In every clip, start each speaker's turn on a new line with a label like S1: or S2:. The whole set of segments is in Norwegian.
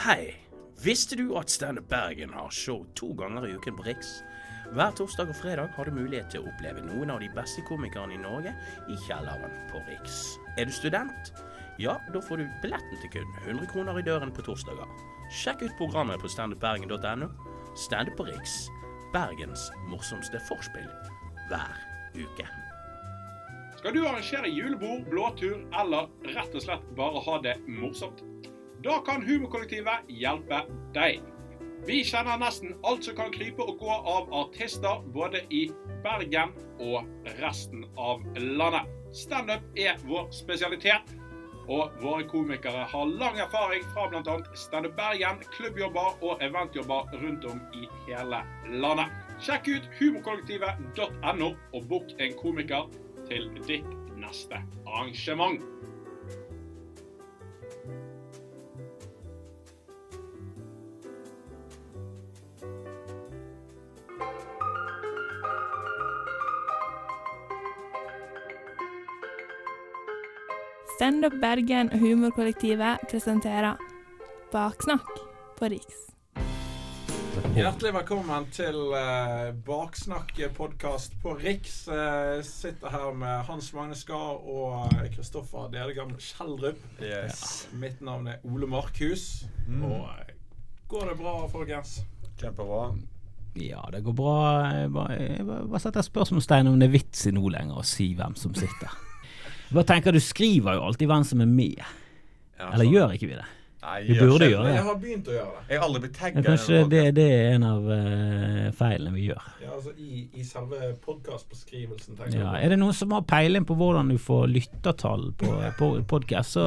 S1: Hei! Visste du at Standup Bergen har show to ganger i uken på Riks? Hver torsdag og fredag har du mulighet til å oppleve noen av de beste komikerne i Norge i kjelleren på Riks. Er du student? Ja, da får du billetten til kun 100 kroner i døren på torsdager. Sjekk ut programmet på standupbergen.no. Standup på Riks. Bergens morsomste forspill hver uke.
S2: Skal du arrangere julebord, blåtur eller rett og slett bare ha det morsomt? Da kan Humorkollektivet hjelpe deg. Vi kjenner nesten alt som kan krype og gå av artister både i Bergen og resten av landet. Standup er vår spesialitet, og våre komikere har lang erfaring fra bl.a. Standup Bergen, klubbjobber og eventjobber rundt om i hele landet. Sjekk ut humorkollektivet.no og bok en komiker til ditt neste arrangement.
S3: Standup Bergen og Humorkollektivet presenterer Baksnakk på Riks.
S4: Hjertelig velkommen til uh, Baksnakk-podkast på Riks. Uh, sitter her med Hans Magne Skar og Kristoffer Delegam Kjeldrup. Mitt navn er Ole Markhus. Og uh, går det bra, folkens?
S5: Kjempebra.
S6: Ja, det går bra. Jeg bare, jeg bare setter spørsmålstegn om det er vits i nå lenger å si hvem som sitter. Bare tenker, Du skriver jo alltid hvem som er med.
S5: Ja,
S6: Eller gjør ikke vi det?
S5: Nei,
S6: Vi burde gjøre
S5: det.
S4: Jeg har begynt å gjøre det.
S5: Jeg har aldri blitt tagga.
S6: kanskje det, det er en av uh, feilene vi gjør.
S4: Ja, altså I, i selve podkastbeskrivelsen.
S6: Ja, er det noen som har peiling på hvordan du får lyttertall på, på podkast, så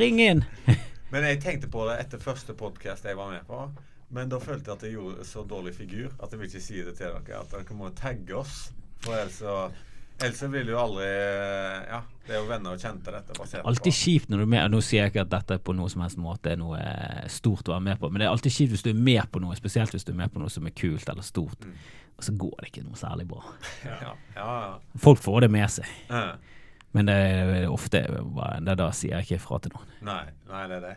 S6: ring inn.
S5: Men jeg tenkte på det etter første podkast jeg var med på. Men da følte jeg at jeg gjorde så dårlig figur at jeg vil ikke si det til dere. At dere må tagge oss. For ellers så Ellers så vil jo aldri Ja, det er jo venner og kjente dette.
S6: Alltid kjipt når du er med. Nå sier jeg ikke at dette på noen som helst måte er noe eh, stort å være med på, men det er alltid kjipt hvis du er med på noe, spesielt hvis du er med på noe som er kult eller stort, og så går det ikke noe særlig bra.
S5: Ja, ja, ja.
S6: Folk får det med seg. Men det er ofte det er da sier jeg ikke ifra til noen.
S5: Nei, nei, det er det.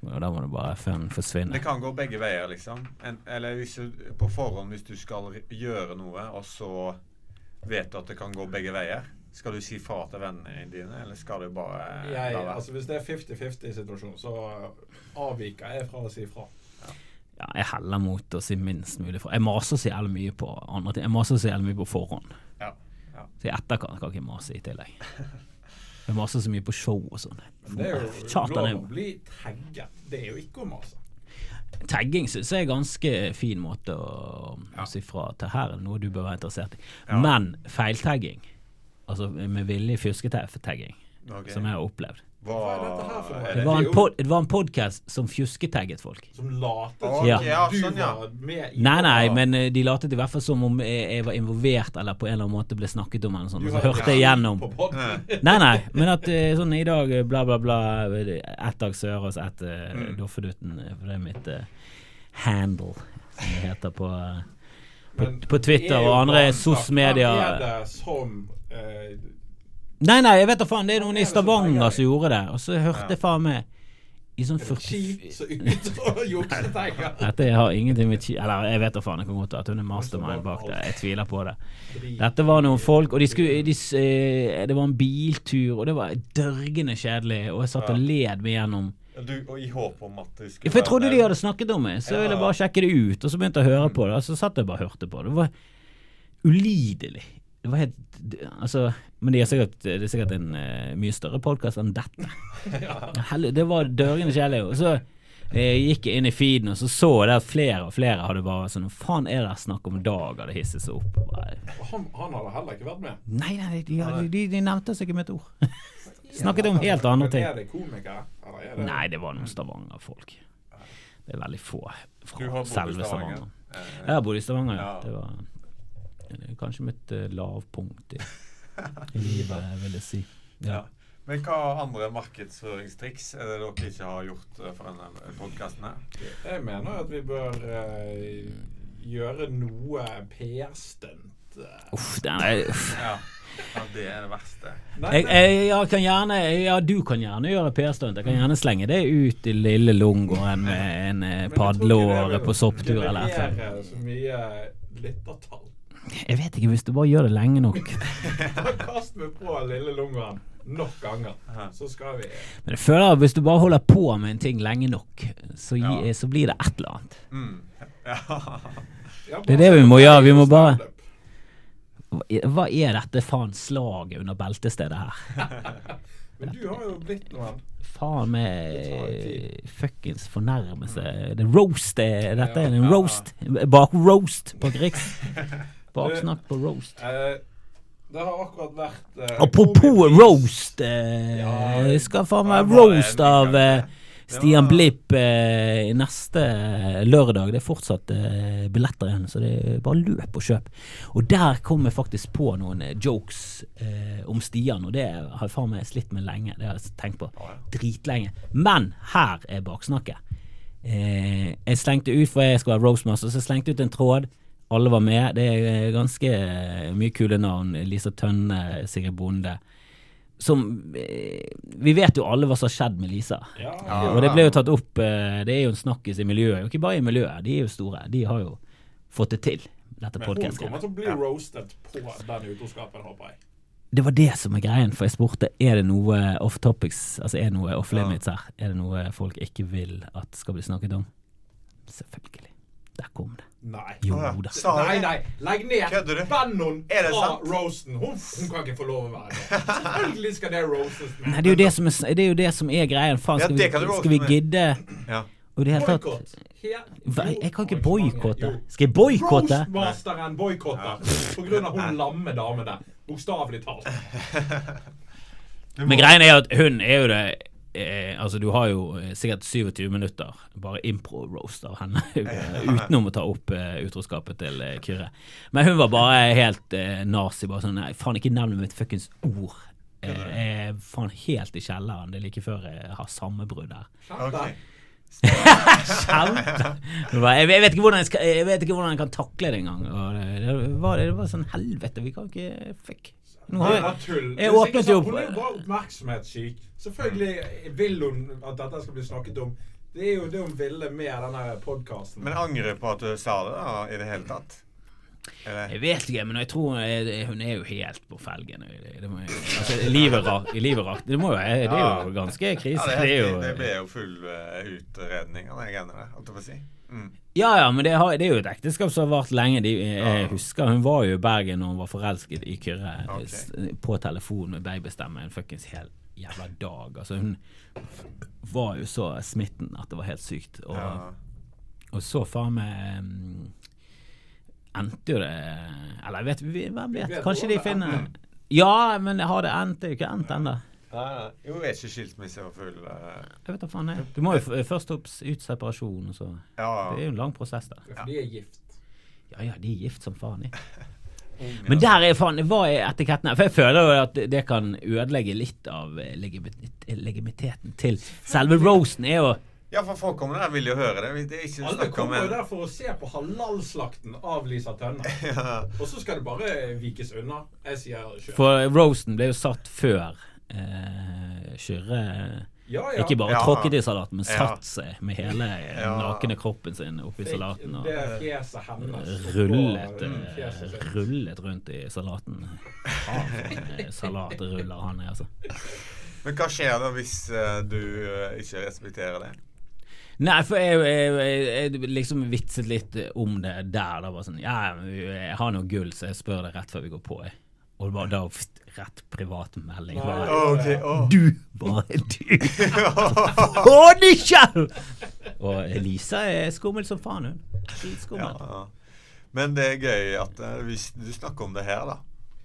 S6: Og da må du bare fun forsvinne.
S5: Det kan gå begge veier, liksom. En, eller hvis du, på forhånd, hvis du skal gjøre noe, og så vet du at det kan gå begge veier. Skal du si fra til vennene dine, eller skal du bare
S4: Jeg,
S5: la være?
S4: altså Hvis det er 50-50-situasjon, så avviker jeg fra å si fra.
S6: Ja, jeg heller mot å si minst mulig fra. Jeg maser så jævlig mye på andre ting. Jeg maser så jævlig mye på forhånd.
S5: Ja, ja.
S6: Så i etterkant kan jeg ikke mase i tillegg. Jeg maser så mye på show og sånn.
S4: Det er jo bli tagget. Det er jo ikke å mase.
S6: Tagging syns jeg er en ganske fin måte å, ja. si fra til. Her er noe du bør være interessert i.
S5: Ja.
S6: Men feiltagging, altså med vilje fjusketagging,
S5: okay.
S6: som jeg har opplevd
S5: Hva,
S4: Hva er dette her for noe?
S6: Det var en, pod, det var en podcast som fjusketagget folk.
S4: Som latet som
S6: ja,
S4: du
S5: sånn, ja.
S4: var med i
S6: Nei, nei, men eh, de latet i hvert fall som om jeg, jeg var involvert eller på en eller annen måte ble snakket om. Eller sånn, og så hørte jeg gjennom. Nei, nei, men at eh, sånn i dag, eh, bla, bla, bla, ett dag Sørås, ett uh,
S5: Mm.
S6: Doffeduten, eh, for det er mitt uh, handle, som det heter på, uh, på, på Twitter
S4: er
S6: og andre.
S4: Hvem er det som eh,
S6: Nei, nei, jeg vet da faen, det er noen i Stavanger som gjorde det, og så hørte jeg faen meg i sånn
S4: Er
S6: 40
S4: Ski som ut og juksetegner?
S6: Dette har ingenting med chi- Eller jeg vet da faen, Jeg kan godt at hun er mastermind bak det. Jeg tviler på det. Dette var noen folk, og de skulle, de, eh, det var en biltur, og det var dørgende kjedelig, og jeg satt og led meg gjennom
S5: Du, og I håp om at du
S6: For jeg trodde de hadde snakket om meg, så jeg ville bare sjekke det ut, og så begynte jeg å høre på det, og så satt jeg bare og hørte på det. Det var ulidelig. Det var helt Altså Men det er sikkert, det er sikkert en uh, mye større podkast enn dette. Helle- Det var dørgende kjedelig. Og så jeg gikk inn i feeden og så så jeg det at flere og flere hadde bare sånn Hva faen er det snakk om Dag hadde hisset seg opp?
S4: Han, han hadde heller ikke vært med.
S6: nei, nei, de, de, de, de nevnte seg ikke med et ord. Snakket om helt andre
S4: Men
S6: ting.
S4: Er det komikere? Eller er det
S6: Nei, det var noen Stavanger-folk. Det er veldig få fra selve
S5: Stavanger. Eh,
S6: Jeg har bodd i Stavanger, ja. Det var kanskje mitt eh, lavpunkt i, i livet, vil jeg si.
S5: ja.
S6: Ja.
S5: Men hva andre markedsføringstriks er det dere ikke har gjort eh, for denne podkasten?
S4: Jeg mener at vi bør uh, gjøre noe PR-stunt
S6: Uff, den er uff.
S5: Ja. ja, det er det verste.
S4: Nei,
S6: Jeg, jeg, jeg kan gjerne Ja, du kan gjerne gjøre PR-stunt. Jeg kan gjerne slenge det ut i lille Lungåen med en padleåre på sopptur eller
S4: noe. så mye lyttertall.
S6: Jeg vet ikke, hvis du bare gjør det lenge nok.
S4: Kaster vi på lille lungeren nok ganger, så skal vi
S6: Men jeg føler at hvis du bare holder på med en ting lenge nok, så, gi,
S5: Ja.
S6: så blir det et eller annet.
S5: Mm. Ja.
S4: Ja,
S6: Det er det vi må gjøre, vi må bare- Hva er dette faen slaget under beltestedet her?
S4: Men du har jo blitt noen.
S6: Faen med fuckings fornærmelse. Det er roast, det, dette er en roast. Bak-roast på Riks. Baksnakk på roast.
S4: Eh, det har akkurat vært eh,
S6: Apropos roast. Eh,
S4: Ja,
S6: det skal faen
S5: var
S6: roast av eh, Stian Blipp eh, neste lørdag. Det er fortsatt eh, billetter igjen, så det er bare løp og kjøp. Og der kom jeg faktisk på noen eh, jokes eh, om Stian, og det har jeg faen meg slitt med lenge. Det har jeg tenkt på dritlenge. Men her er baksnakket. Eh, jeg slengte ut, for jeg skal være roastmaster, så jeg slengte ut en tråd. Alle var med. Det er eh, ganske eh, mye kule navn. Lisa Tønne, Sigrid Bonde. Som eh, Vi vet jo alle hva som har skjedd med Lisa.
S4: Ja,
S6: Og det ble jo tatt opp Det er jo en snakkis i miljøet. Og ikke bare i miljøet, de er jo store. De har jo fått det til, dette
S4: Men hun kommer til å bli roasted på den utroskapen, håper jeg.
S6: Det var det som er greien, for jeg spurte er det noe off topics, altså er det noe off limits her. Er det noe folk ikke vil at skal bli snakket om? Selvfølgelig. Der kom det.
S4: Nei.
S6: Jo da.
S5: Sa
S4: Nei, nei, legg ned!
S5: Bannon
S4: fra
S5: sant?
S4: roasten. Hun, hun kan ikke få lov å være med. Selvfølgelig skal det roastes med.
S6: Nei, det er jo det som er, det er, jo det som er greien. Faen,
S5: Ja,
S6: skal,
S5: det kan
S6: vi, skal vi gidde
S5: Ja.
S6: Og det hele tatt Jeg kan ikke boikotte. Skal jeg boikotte?
S4: Roastmasteren boikotter på grunn av hun lamme damen der. Bokstavelig talt.
S6: Men greien er at hun er jo det eh, Altså, du har jo eh, sikkert 27 minutter bare impro-roast av henne utenom å ta opp eh, utroskapet til eh, Kyrre. Men hun var bare helt eh, nazi. Bare sånn Nei, faen, ikke nevn mitt fuckings ord. Eh, Jeg er faen helt i kjelleren. Det er like før jeg har sammenbrudd her.
S5: Ok.
S6: Kjempe! Det var- Jeg vet jeg vet ikke hvordan jeg, skal, jeg vet ikke hvordan jeg kan takle det engang. Det, det, var, det var sånn helvete. Vi kan ikke Fuck. Nå har jeg, jeg åpnet jo opp-
S4: Hun er bare oppmerksomhetssyk. Selvfølgelig vil hun at dette skal bli snakket om. Det er jo det hun ville med denne podkasten.
S5: Men angrer på at du sa det da, i det hele tatt?
S6: Jeg vet ikke, men jeg tror jeg, hun er jo helt på felgen. Det, må, altså, livet rakt. livet. Det, må det er jo ganske krise.
S5: Ja, det,
S6: jo,
S5: det ble jo full eh, utredning av de greiene der, holdt jeg på å si. Mm.
S6: Ja, ja, men det, har, det er jo et ekteskap som har vart lenge. De, jeg
S5: Ja.
S6: husker Hun var jo i Bergen når hun var forelsket i Kyrre. okay. På telefon med babystemme en fuckings hel jævla dag. Altså Hun var jo så smitten at det var helt sykt. Og,
S5: Ja.
S6: og så faen meg mm, Endte jo det Eller jeg vet vi- hvem vet?
S4: vet
S6: Kanskje de finner. Ja, men har det endt? Det er jo ikke endt ennå.
S5: Jo, er ikke skilsmisse og full eh,
S6: Jeg vet da faen. jeg. Du må jo først opp ut separasjon, og så Det er jo en lang prosess der.
S4: De er gift.
S6: Ja ja, de er gift som faen, de. Men der er faen Hva er etiketten her? For jeg føler jo at det- det kan ødelegge litt av eh, legitimiteten til Selve roasten er jo
S5: Ja, for folk kommer der vil jo høre det. Det er ikke
S4: Alle kommer jo der for å se på halalslakten av Lisa Tønne.
S5: ja.
S4: Og så skal det bare vikes unna. Jeg sier kjøre
S6: For roasten ble jo satt før eh, Kyrre
S4: Ja, ja.
S6: ikke bare
S5: Ja.
S6: tråkket i salaten, men
S5: Ja.
S6: satt seg med hele
S5: Ja.
S6: nakne kroppen sin oppi salaten. Og rullet, eh, rullet rundt i salaten. Eh, salatruller han er, altså.
S5: Men hva skjer da hvis uh, du uh, ikke respekterer det?
S6: Nei, for jeg, jeg, jeg, liksom vitset litt om det der. Da var sånn Ja, jeg har noe gull, så jeg spør deg rett før vi går på. Jeg. Og det var da pst, rett privatmelding. Bare,
S5: okay. oh.
S6: Du! Bare du! Å, Michael! Og Elisa er skummel som faen, hun.
S5: Ja,
S6: Dritskummel.
S5: ja. Men det er gøy at eh, hvis du snakker om det her, da.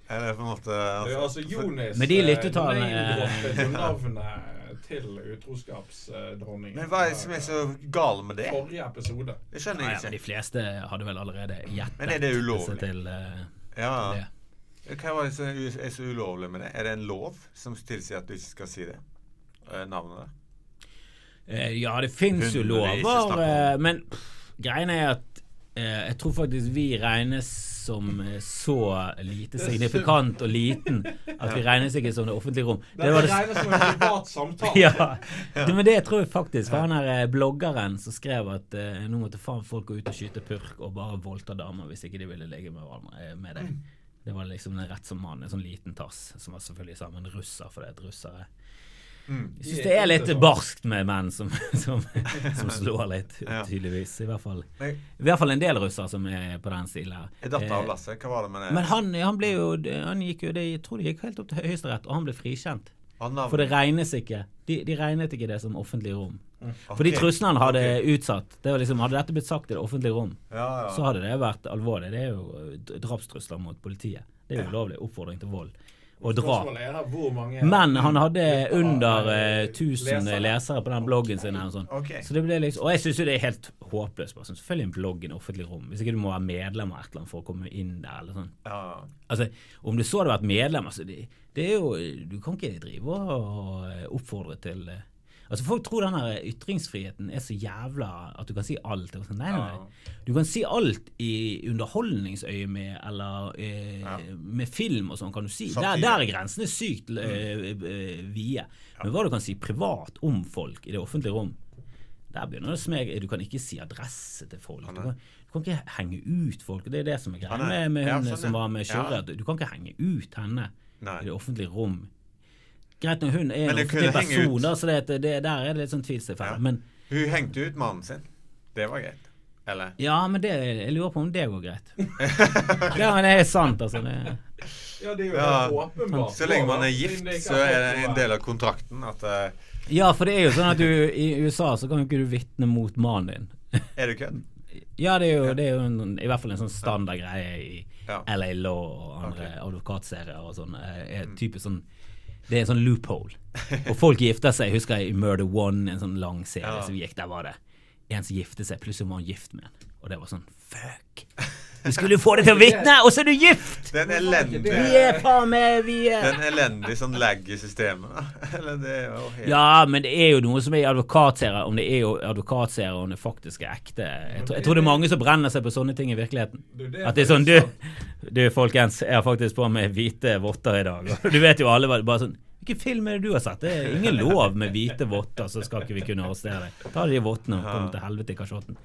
S5: Eller på en måte
S4: altså, altså Jonis
S6: Men de
S4: eh,
S6: lyttetallene,
S4: navnet til utroskapsdronningen.
S5: Men hva er det som er så galt med det?
S4: Forrige episode.
S5: Det skjønner
S6: Ja, ja, de fleste hadde vel allerede gjettet
S5: Men er det ulovlig?
S6: til uh,
S5: Ja.
S6: det.
S5: Hva er det som er så ulovlig med det? Er det en lov som tilsier at du ikke skal si det? Eh, Navnet der?
S6: Eh, ja, det fins jo
S5: ikke
S6: lover, men greien er at eh, jeg tror faktisk vi regnes som så lite signifikant og liten at vi regnes ikke som det offentlige rom.
S4: Det,
S6: det-
S4: regnes som en privat samtale.
S6: ja. Men det tror jeg faktisk. For han her eh, bloggeren som skrev at uh, nå måtte faen folk gå ut og skyte purk og bare voldta damer hvis ikke de ville ligge med eh, med deg. Det var liksom en rett som mann, en sånn liten tass, som var selvfølgelig sammen med en russer, for det er et russere. Jeg syns det er litt barskt med menn som, som, som slår litt, tydeligvis. I hvert fall i hvert fall en del russere som er på den stilen her.
S5: Jeg datt av Lasse. Hva var det med det?
S6: Men han, han ble jo Han gikk jo det, Jeg tror det gikk helt opp til Høyesterett, og han ble frikjent. For det regnes ikke. De, de regnet ikke det som offentlig rom. For de truslene han hadde utsatt det var liksom, Hadde dette blitt sagt i det offentlige rom,
S5: Ja, ja.
S6: så hadde det vært alvorlig. Det er jo eh, drapstrusler mot politiet. Det er jo ulovlig. Oppfordring til vold.
S4: Her hvor mange
S6: Men han hadde under
S4: av,
S6: eh,
S4: eh,
S6: 1000
S4: lesere.
S6: lesere på den bloggen sin. Eller sånn. sånt. Så det ble liksom, og jeg syns jo det er helt håpløst. Bare. sånn, Selvfølgelig en blogg i et offentlig rom. Hvis ikke du må være medlem av et eller annet for å komme inn der. eller sånn.
S5: Ja.
S6: Altså, Om du så hadde vært medlem altså, det, det er jo, Du kan ikke drive og eh, oppfordre til eh, Altså Folk tror den ytringsfriheten er så jævla at du kan si alt. Og sånn. Nei, nei, nei. Du kan si alt i underholdningsøyemed eller eh,
S5: Ja.
S6: med film og sånn, kan du si. Der, der er grensene sykt eh, eh, vide. Men hva du kan si privat om folk i det offentlige rom der begynner det å smege. Du kan ikke si adresse til folk. Du kan, du kan ikke henge ut folk. Det er det som er greia med, med, hun Ja,
S5: sånn,
S6: som var med.
S5: Ja.
S6: Du kan ikke henge ut henne i det offentlige rom. Greit når hun er
S5: Men
S6: en
S5: det
S6: offentlig person, da, så det, det, der er det litt sånn tvilstilfelle.
S5: Ja.
S6: Men
S5: Hun hengte ut mannen sin. Det var greit. Eller?
S6: ja, men det, jeg lurer på om det går greit. ja, men det er sant, altså. Det,
S4: Ja, det er jo
S5: Ja.
S4: åpenbart.
S5: Så lenge man er gift, så er det en del av kontrakten at uh,
S6: ja, for det er jo sånn at du i USA så kan jo ikke du vitne mot mannen din.
S5: Er du kødd?
S6: Ja, det er jo, det er jo en, i hvert fall en sånn standard greie i
S5: Ja.
S6: LA Law og andre
S5: okay.
S6: advokatserier og sånn. eh, Er
S5: Mm.
S6: typisk sånn Det er en sånn loophole. Og folk gifter seg. Jeg husker i Murder One, en sånn lang serie
S5: Ja.
S6: som gikk, der var det en som giftet seg, plutselig var han gift med en. Og det var sånn Fuck! Du skulle få det til å vitne, og så er du gift!
S5: Det er en elendig
S6: Vi er faen meg Vi
S5: Det er
S6: er
S5: en elendig sånn lag i systemet. da. Eller det er jo helt
S6: Ja, men det er jo noe som er i advokatserier, om det er jo advokatserier, om det faktisk er ekte. Jeg tror, jeg tror det er mange som brenner seg på sånne ting i virkeligheten.
S4: Er
S6: At det er sånn Du, du folkens, jeg har faktisk på meg hvite votter i dag. Du vet jo alle Bare sånn Hvilken film er det du har sett? Det er ingen lov med hvite votter, så skal ikke vi kunne arrestere deg. Ta de vottene og kom til helvete i kasjotten.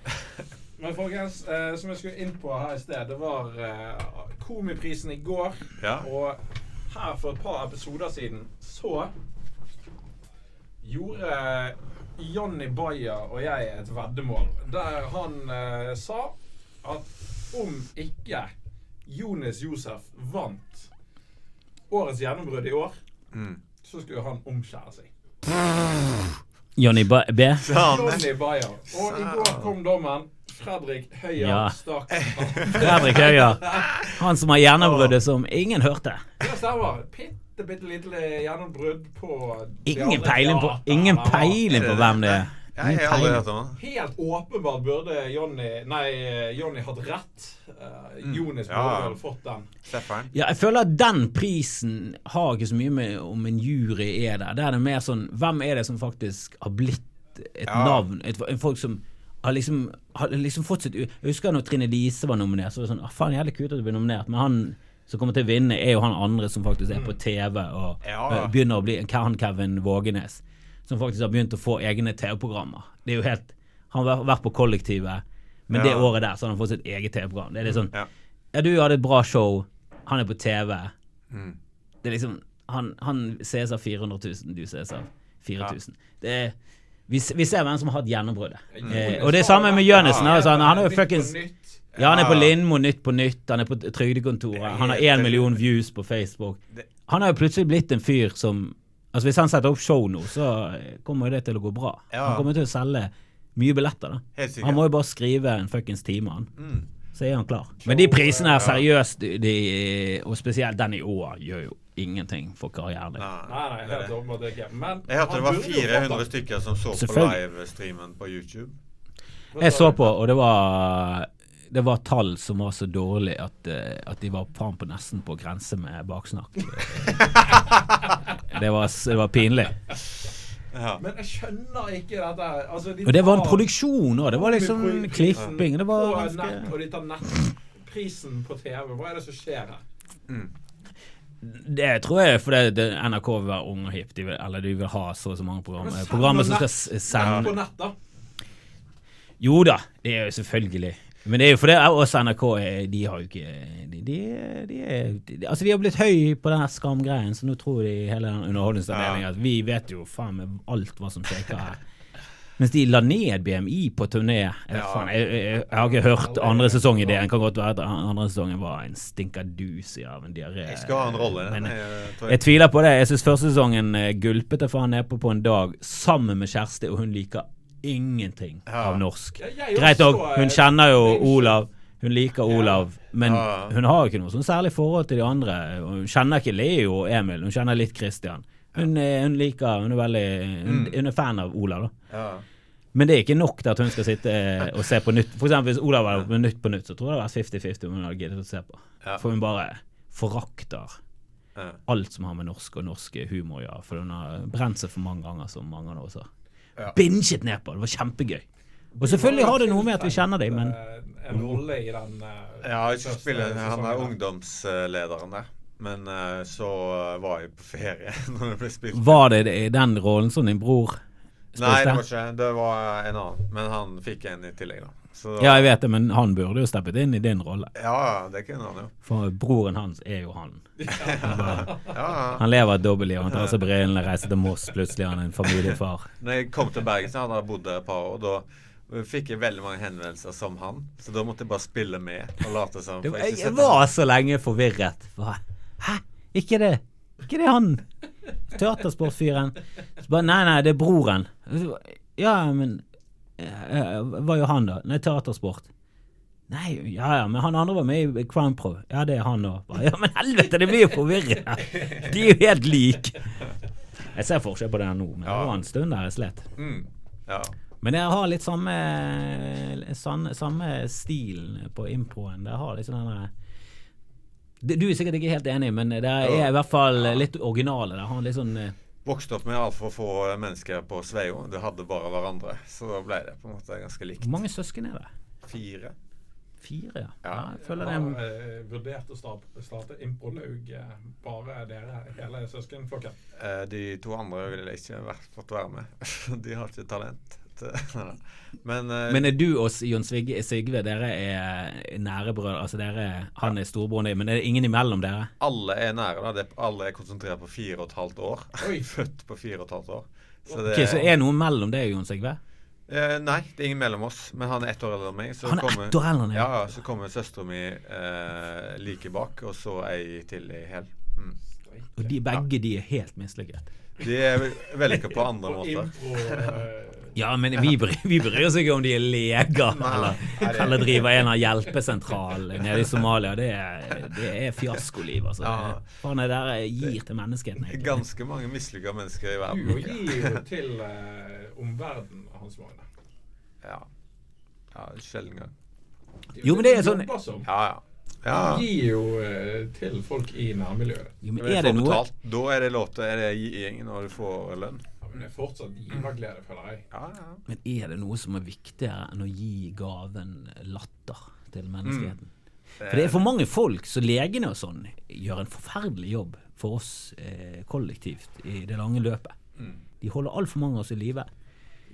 S4: Men folkens, eh, som jeg skulle inn på her i sted, det var eh, Komiprisen i går.
S5: Ja.
S4: Og her for et par episoder siden så gjorde Jonny Bayer og jeg et veddemål der han eh, sa at om ikke Jonis Josef vant årets gjennombrudd i år,
S5: Mm.
S4: så skulle han omskjære seg. Jonny Bayer. Og i går kom dommen. Fredrik Høyer
S6: Ja.
S4: stakk
S6: Fredrik Høyer. Han som har gjennombruddet som ingen hørte.
S4: Det stemmer. Bitte, bitte lite gjennombrudd på
S6: Ingen peiling på, ingen peiling på hvem det er.
S5: Jeg har aldri hørt om.
S4: Helt åpenbart burde Jonny Nei, Jonny hatt rett. Uh, Jonis burde
S5: Ja.
S4: vel fått den.
S5: Stefan.
S6: Ja, jeg føler at den prisen har ikke så mye med om en jury er der. Det er det mer sånn Hvem er det som faktisk har blitt et
S5: Ja.
S6: navn? Et, en folk som har liksom, har liksom fått sitt Jeg husker når Trine Lise var nominert, så var det sånn ah, Faen, jævlig kult at du ble nominert, men han som kommer til å vinne, er jo han andre som faktisk er på TV og
S5: Ja.
S6: eh, begynner å bli han Kevin Vågenes, som faktisk har begynt å få egne TV-programmer. Det er jo helt Han har vært på Kollektivet, men det året der så har han fått sitt eget TV-program. Det er litt sånn
S5: Ja.
S6: ja, du hadde et bra show. Han er på TV.
S5: Mm.
S6: Det er liksom Han, han ses av 400 000, du ses av 4000. Det er vi, vi ser hvem som har hatt gjennombruddet. Eh, og det er samme med Jønnesen. Altså, han, han er jo
S4: på
S6: fuckings. Ja, han er på Lindmo Nytt på Nytt. Han er på Trygdekontoret. Han har én million views på Facebook. Han har jo plutselig blitt en fyr som Altså Hvis han setter opp show nå, så eh, kommer jo det til å gå bra. Han kommer til å selge mye billetter. da Han må jo bare skrive en fuckings time, han.
S5: Mm.
S6: Så er han klar. Men de prisene her, seriøst, de, og spesielt den i år, gjør jo ingenting for karrieren din.
S5: Nei,
S4: Nei, helt åpenbart ikke. Men
S5: Jeg hørte det var
S4: burde jo fått
S5: 400 stykker som så på livestreamen på YouTube.
S6: Jeg så på, og det var det var tall som var så dårlige at, eh, at de var faen på nesten på grense med baksnakk. Det var, det var pinlig.
S5: Ja.
S4: Men jeg skjønner ikke dette her. Altså, de
S6: Og det var en produksjon òg. Det var liksom klipping. Det var ganske
S4: Og de tar nettprisen på TV? Hva er det som skjer her?
S6: Det tror jeg fordi det, NRK vil være ung og hipp. De vil, eller de vil ha så og så mange programmer,
S4: Men
S6: programmer som skal sende
S4: På nett, da?
S6: Jo da, det er jo selvfølgelig. Men det er jo fordi også NRK de har jo ikke de, de, de, de, Altså, de har blitt høy på den skamgreien, så nå tror de hele den underholdningsavdelingen at vi vet jo faen meg alt hva som skjer her. Mens de la ned BMI på turné. Jeg, faen, jeg, jeg, jeg har ikke hørt andre sesong i det. Det kan godt være at andre sesongen var en stinkadusi av en diaré.
S5: Jeg skal ha en rolle.
S6: Men
S5: jeg tror
S6: jeg tviler på det. Jeg syns første sesongen eh, gulpet jeg faen nedpå på en dag sammen med Kjersti, og hun liker ingenting
S5: Ja.
S6: av norsk. Greit òg,
S4: eh,
S6: hun kjenner jo Olav. Hun liker Olav, men hun har jo ikke noe sånn særlig forhold til de andre. Hun kjenner ikke Leo og Emil, hun kjenner litt Christian. Hun, eh, hun liker Hun er veldig hun,
S5: Mm.
S6: hun er fan av Olav, da.
S5: Ja.
S6: Men det er ikke nok til at hun skal sitte eh, og se på nytt. For eksempel hvis Olav hadde vært Nytt på nytt, så tror jeg det hadde vært 50-50 om hun hadde giddet å se på.
S5: Ja.
S6: For hun bare forakter alt som har med norsk og norsk humor å gjøre. For hun har brent seg for mange ganger, som mange av oss har.
S5: Ja.
S6: Binget ned på det. Var kjempegøy. Og selvfølgelig har det noe med at vi kjenner dem, men
S4: Eh, En rolle i den uh,
S5: Ja, jeg spiller, han er ungdomslederen der. Men uh, så var jeg på ferie når det ble spilt.
S6: var det i den rollen som din bror
S5: Nei, det var ikke Det var en annen. Men han fikk en i tillegg, da. Så,
S6: Ja, jeg vet det, men han burde jo steppet inn i din rolle.
S5: ja, det kunne han jo.
S6: For broren hans er jo han.
S5: Ja, ja.
S6: Han lever et dobbeltliv. Han tar seg brillene, reiser til Moss. Plutselig er han en familiefar.
S5: Når jeg kom til Bergen, så hadde jeg bodd der et par år. Da fikk jeg veldig mange henvendelser som han. Så da måtte jeg bare spille med og late som.
S6: Jeg, jeg var så lenge forvirret. Hæ? Ikke det? Ikke det han? Teatersportfyren? Så bare, Nei, nei, det er broren. Ja, men eh, Hva gjør han, da? Nei, teatersport. Nei, ja ja, men han andre var med i Crime Pro. Ja, det er han òg. Ja, men helvete, det blir jo forvirrende! De er jo helt like. Jeg ser forskjell på det her nå, men det var en stund der jeg slet.
S5: Mm. Ja.
S6: Men jeg har litt samme, samme, samme stilen på improen. Det har liksom den der Du du er sikkert ikke helt enig, men det er i hvert fall litt originale. Det Han litt sånn eh,
S5: Vokste opp med altfor få mennesker på Sveio. Du hadde bare hverandre. Så da ble det på en måte ganske likt.
S6: Hvor mange søsken er det?
S5: Fire.
S6: Fire, ja. ja jeg føler
S4: Jeg
S6: det
S4: har eh, vurdert å starte, starte Improlaug, eh, bare dere, hele søskenflokken.
S5: Eh, de to andre ville ikke vært, fått være med. de har ikke talent. Men, uh,
S6: Men er du og Jon Sigve, dere er nære brødre? Altså dere, han er storebroren din, men er det ingen imellom dere?
S5: alle er nære. da. Det, alle er konsentrert på fire og et halvt år. Født på fire og et halvt år. Så det
S6: Ok, Så er det noe mellom deg og Jon Sigve?
S5: Uh, nei, det er ingen mellom oss. Men han er ett år eldre enn meg. Så
S6: Han er
S5: kommer-
S6: ett år eldre enn?
S5: Ja, ja, så kommer søstera mi uh, like bak, og så ei til i hæl. Mm.
S6: Og de, begge de er helt mislykket.
S5: De er vellykka på andre måter.
S6: Ja, men vi bryr, vi bryr oss ikke om de er leger eller, eller driver en av hjelpesentralene nede i Somalia. Det er, det er fiaskoliv, altså.
S5: Ja.
S6: Faen, det der gir til menneskeheten. egentlig.
S5: Ganske mange mislykka mennesker i
S4: Du
S5: verden.
S4: gir jo til uh, omverdenen, Hans Magne.
S5: Ja. ja sjelden gang.
S6: Jo, men det er sånn-
S5: Ja, ja. ja.
S4: Du gir jo eh, til folk i nærmiljøet.
S6: Jo, men er det noe
S5: betalt. Da er det lov til det giving når du får lønn.
S4: Men det er fortsatt giverglede, føler jeg.
S5: Ja, ja.
S6: Men er det noe som er viktigere enn å gi gaven latter til menneskeheten? For det er for mange folk, så legene og sånn gjør en forferdelig jobb for oss eh, kollektivt i det lange løpet.
S5: Mm.
S6: De holder altfor mange av oss i live.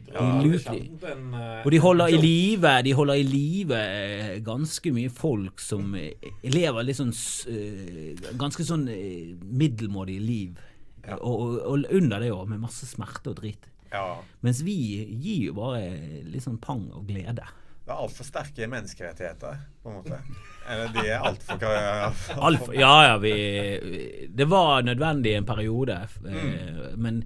S4: Ja, en, eh,
S6: Og de holder i live De holder i live eh, ganske mye folk som eh, lever litt sånn Ganske sånn middelmådige liv.
S5: Ja.
S6: Og, og, og under det òg, med masse smerte og drit.
S5: ja.
S6: Mens vi gir jo bare litt sånn pang og glede.
S5: Det er altfor sterke menneskerettigheter, på en måte. Eller de er altfor
S6: for ja, ja, vi Det var nødvendig i en periode, mm. men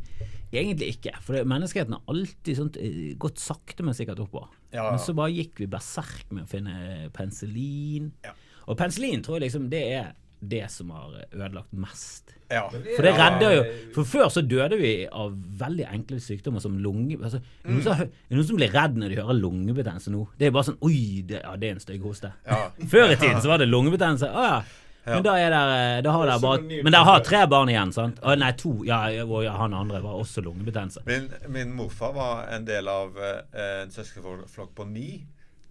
S6: egentlig ikke. For det, menneskeheten har alltid sånt, eh, gått sakte, men sikkert oppover.
S5: Ja.
S6: Men så bare gikk vi berserk med å finne penicillin.
S5: Ja.
S6: Og penicillin tror jeg liksom det er det som har ødelagt mest.
S5: Ja.
S6: For det redder jo For før så døde vi av veldig enkle sykdommer som lunge... Altså, er det noen som, noen som blir redd når de hører lungebetennelse nå? Det er bare sånn Oi, det, ja, det er en stygg hoste.
S5: Ja.
S6: Før i tiden så var det lungebetennelse. Å ja. Men da er der, eh, da har
S4: Det er
S6: dere bare Men dere har tre barn igjen, sant? Å, nei, to. Ja, og ja, han andre var også lungebetennelse.
S5: Min, min morfar var en del av eh, en søskenflokk på ni.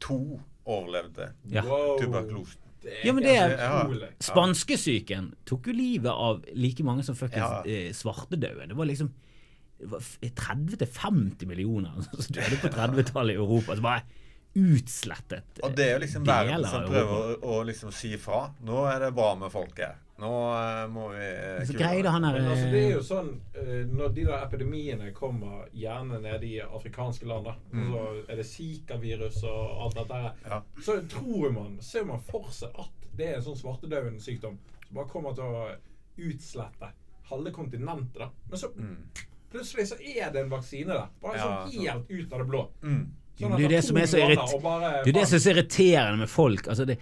S5: To overlevde
S6: Ja.
S4: Wow.
S5: tuberkulosen.
S4: Det
S6: Ja, men det er-
S4: ja.
S6: Spanskesyken tok jo livet av like mange som fuckings
S5: Ja.
S6: eh, svartedauden. Det var liksom det var f- 30-50 millioner som døde på 30-tallet i Europa. Så bare utslettet.
S5: Og det er jo liksom verden som prøver å, å liksom si fra. Nå er det bra med folk her. Nå eh, må vi eh,
S6: Så greide han her
S4: Men altså, det er
S6: eh,
S4: jo sånn Når de der epidemiene kommer gjerne nede i afrikanske land, da, og så er det Zika-virus og alt dette her,
S5: Ja.
S4: så tror man, ser man for seg at det er en sånn svartedauden-sykdom som bare kommer til å utslette halve kontinentet. da. Men så plutselig så er det en vaksine der. Bare
S5: Ja,
S4: sånn helt ut av det blå.
S5: Mm.
S6: Sånn det er jo det er Det er det som er så irriterende med folk. Altså det,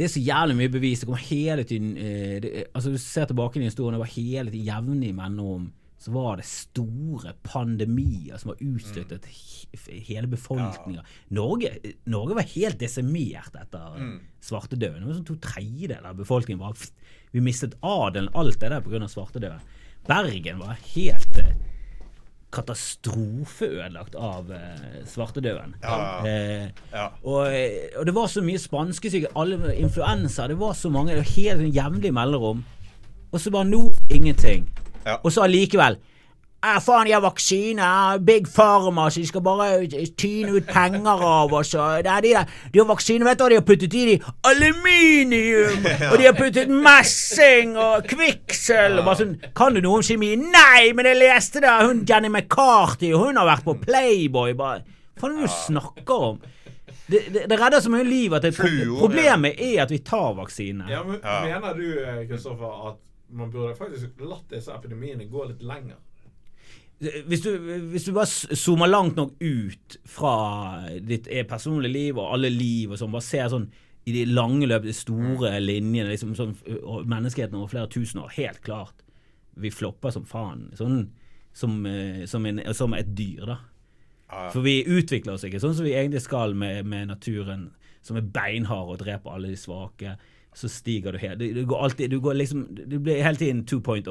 S6: det er så jævlig mye bevis. Det kommer hele tiden eh, det, altså Du ser tilbake i historien, det var hele tiden jevnlig mellom så var det store pandemier som har utstøttet mm. hele befolkninga. Norge, Norge var helt desimert etter svartedauden. Det var sånn To tredjedeler av befolkningen var Vi mistet adelen, alt det der pga. svartedauden. Bergen var helt eh, katastrofeødelagt av eh, svartedauden.
S5: Ja, ja.
S6: Eh,
S5: Ja.
S6: og, eh, og det var så mye spanskesyke, alle influensa, det var så mange, det var helt sånn jevnlig melderom. Og så bare nå ingenting. Og så allikevel Ah, faen, de har vaksine. ah, Big Pharma, så de skal bare tyne ut penger av oss. det er de, der. de har vaksine, vet du hva de har puttet i de? Aluminium! Og de har puttet messing og kvikksølv. og bare sånn, Kan du noe om kjemi? Nei, men jeg leste det! Hun Jenny McCarthy, hun har vært på Playboy. Bare, Hva er det du snakker om? Det, det, det redder så mye liv at
S5: Fluor, ja.
S6: problemet er at vi tar vaksine.
S4: Ja, men
S5: Ja.
S4: Mener du eh, Kristoffer, at man burde faktisk latt disse epidemiene gå litt lenger?
S6: Hvis du, hvis du bare zoomer langt nok ut fra ditt eh, personlige liv og alle liv og sånn, bare ser sånn i de lange løp, de store linjene, liksom sånn, og menneskeheten over flere tusen år, helt klart. Vi flopper som faen. Sånn som, som, en, som et dyr, da.
S5: Ja.
S6: For vi utvikler oss ikke sånn som vi egentlig skal med, med naturen, som er beinhard og dreper alle de svake. Så stiger du helt Du, du går alltid Du går liksom Du blir hele tiden 2.0.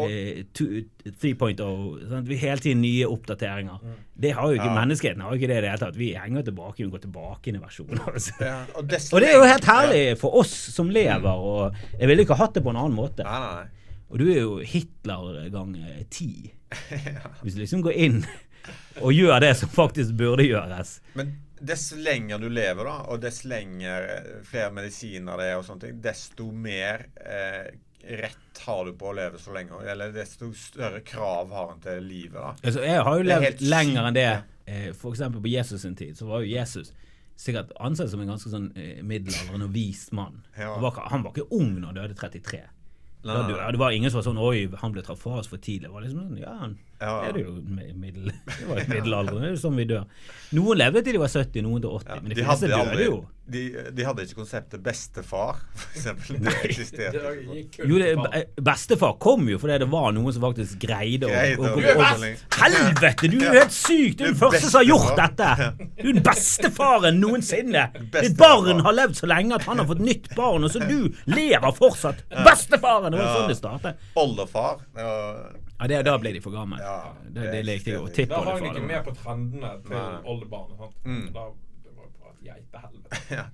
S6: Eh, to- 3.0. Vi hele tiden nye oppdateringer. Det har jo ikke
S5: Ja.
S6: Menneskeheten har jo ikke det i det hele tatt. Vi henger tilbake, vi går tilbake i versjoner. Altså.
S5: Ja, og,
S6: Og det er jo helt herlig for oss som lever, og jeg ville ikke hatt det på en annen måte.
S5: Nei, nei.
S6: Og du er jo Hitler ganger ti. Hvis du liksom går inn og gjør det som faktisk burde gjøres.
S5: Men dess lenger du lever, da, og dess lenger eh, flere medisiner det er, og sånne ting, desto mer eh, rett har du på å leve så lenge. Eller desto større krav har han til livet. da.
S6: Altså, jeg har jo levd lenger enn det. Eh, For eksempel på Jesus sin tid, så var jo Jesus sikkert ansett som en ganske sånn eh, middelaldrende og vis mann.
S5: Ja.
S6: Han, var, ikke- han var ikke ung når han døde 33.
S5: Nei,
S6: Da det var ingen som var sånn Oi, han ble tatt fra oss for tidlig. Det var liksom sånn, Ja, han
S5: Ja.
S6: er det jo middel, det var jo middelalderen. Det er jo sånn vi dør. Noen levde til de var 70, noen til 80.
S5: Ja,
S6: men de,
S5: de,
S6: fleste
S5: hadde
S6: døde
S5: aldri,
S6: jo.
S5: de, de hadde ikke konseptet bestefar, eksempel. Det eksisterte.
S4: Det
S6: Jo, det, be- Bestefar kom jo fordi det var noen som faktisk greide å. Helvete, du er jo helt syk! Du er den
S5: er
S6: første som har gjort dette! Du er den bestefaren noensinne! Ditt barn har levd så lenge at han har fått nytt barn, og så du lever fortsatt! Bestefaren! Det var sånn det startet.
S5: Oldefar.
S6: Ja, det, Da ble de for gamle.
S5: Ja,
S6: det, det
S5: det
S6: likte jeg å
S5: tippe.
S4: Da hang de ikke med på trendene til oldebarnet.
S5: Mm.
S4: Da, det var bare et geitehelvete.
S5: ja.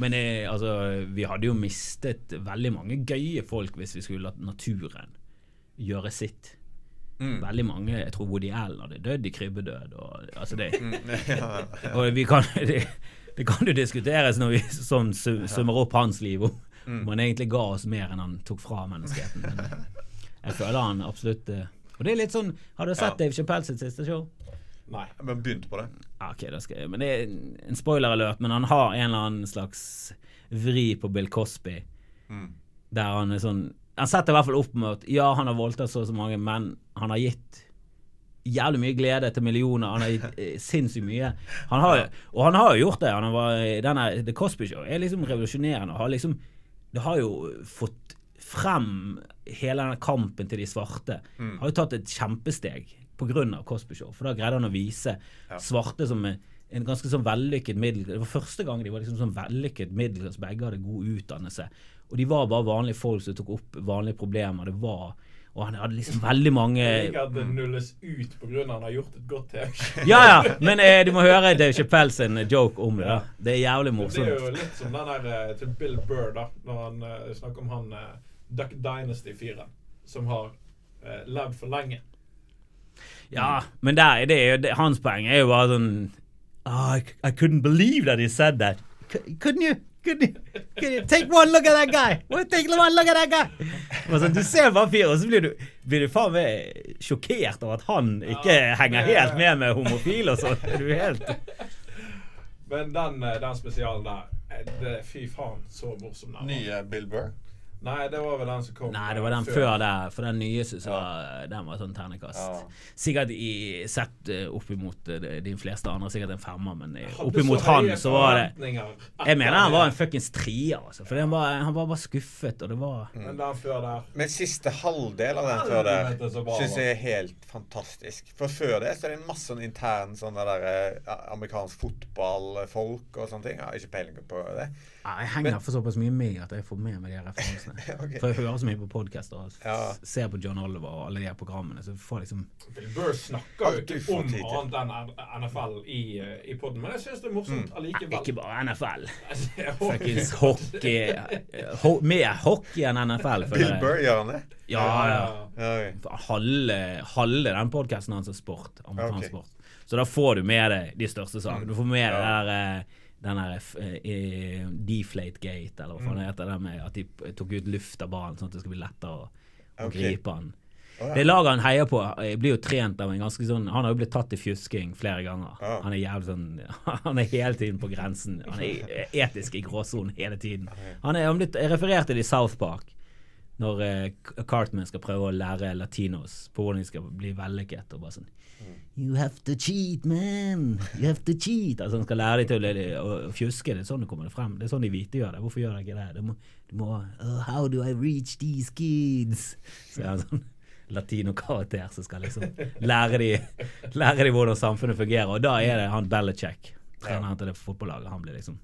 S6: Men eh, altså, vi hadde jo mistet veldig mange gøye folk hvis vi skulle latt naturen gjøre sitt.
S5: Mm.
S6: Veldig mange Jeg tror Woody Allen hadde dødd i krybbedød. Og, altså det,
S5: Mm, ja, ja.
S6: og vi kan, det, det kan jo diskuteres når vi sånn summer opp hans liv, om
S5: Mm.
S6: om han egentlig ga oss mer enn han tok fra menneskeheten. Men jeg føler han absolutt eh, Og det er litt sånn Har du sett
S5: Ja.
S6: Dave Chappelle sitt siste show?
S4: Nei.
S5: Men begynte på det.
S6: Ok, da skal jeg Men det er en- en spoiler-alert, men han har en eller annen slags vri på Bill Cosby.
S5: Mm.
S6: Der han er sånn Han setter i hvert fall opp med at ja, han har voldtatt så og så mange, men han har gitt jævlig mye glede til millioner. Han har gitt eh, sinnssykt mye. Han har, og han har jo gjort det. Han var, denne, The Cosby Show er liksom revolusjonerende. Har liksom, det har jo fått frem hele denne kampen til de svarte. Har jo tatt et kjempesteg pga. Cosby Show. For da greide han å vise svarte som en en ganske sånn vellykket middel... Det var første gang de var liksom sånn vellykket middelklasse. Begge hadde god utdannelse. Og de var bare vanlige folk som tok opp vanlige problemer. Det var Og han hadde liksom veldig mange
S4: Jeg at det nulles ut pga. han har gjort et godt TV-show.
S6: Ja, ja, men eh, du må høre Dave Chappelle sin joke om det. da Det er jævlig morsomt.
S4: Det er jo litt som den der eh, til Bill Burr, da, når han uh, snakker om han eh, Duck Dynasty-fyren som har eh, levd for lenge.
S6: Ja, men der, det er jo, det, hans poeng er jo bare sånn oh, I, I couldn't believe that he said that. C- Couldn't you? Couldn't you? Couldn't you? Take one look at that guy! Well, Take one look at that guy! Sånn, du ser bare fyren, og så blir du, blir du faen meg sjokkert over at han ikke henger helt med med homofile og sånn. Er du helt
S4: Men den, eh, den spesialen der, eh, det, fy faen, så morsom den var.
S5: Nye Bill Burr.
S4: Nei, det var vel den som kom
S6: Nei, det var den før der, for den nye synes jeg var, den var sånn ternekast.
S5: Ja.
S6: Sikkert i, sett eh, opp imot eh, de fleste andre, sikkert en femmer, men eh, opp imot han så var det Jeg mener han var en fuckings trier, altså. For han var, han var bare skuffet, og det var
S4: Men den før der
S5: Men siste halvdel av den før der syns jeg er helt fantastisk. For før det så er det masse sånn intern sånn der amerikansk fotballfolk og sånne ting. Jeg har ikke peiling på det.
S6: Ja, Jeg henger for såpass mye med at jeg får med meg de referansene.
S5: okay.
S6: For jeg hører så mye på podkaster og
S5: Ja.
S6: ser på John Oliver og alle de her programmene. Så får liksom
S4: Bill Burr snakker jo ikke om annet enn NFL i, eh, i podden, men jeg syns det er morsomt
S5: Mm.
S4: allikevel.
S6: Ikke bare NFL. Fuckings hockey eh, ho Mer hockey enn NFL.
S5: Bill. Burr gjør han det?
S6: Ja, ja.
S5: Ja.
S6: Halve, halve den podkasten hans er sport. Amerikansk
S5: okay.
S6: sport. Så da får du med deg de største sakene. Du får med deg
S5: Ja.
S6: det der, eh, den der eh, eh, Deflate Gate, eller hva faen det heter. Det med at de tok ut luft av ballen, sånn at det skulle bli lettere å, å
S5: okay.
S6: gripe
S5: ja.
S6: Det laget han heier på, eh, blir jo trent av en ganske sånn Han har jo blitt tatt i fjusking flere ganger.
S5: Ah.
S6: Han er jævlig sånn Han er hele tiden på grensen. Han er etisk i gråsonen hele tiden. Han er han blitt referert til i South Park. Når eh, Cartman skal prøve å lære latinos på hvordan de skal bli vellykket. Og bare sånn You have to cheat, man! You have to cheat! Altså Han skal lære dem til å, å, fjuske. Det er sånn det kommer frem. Det er sånn de hvite gjør det. Hvorfor gjør de ikke det? Du må, du må oh, How do I reach these kids? Så er han sånn latinokarakter som skal liksom lære dem lære de hvordan samfunnet fungerer. Og da er det han Belichick, treneren til det fotballaget. Han blir liksom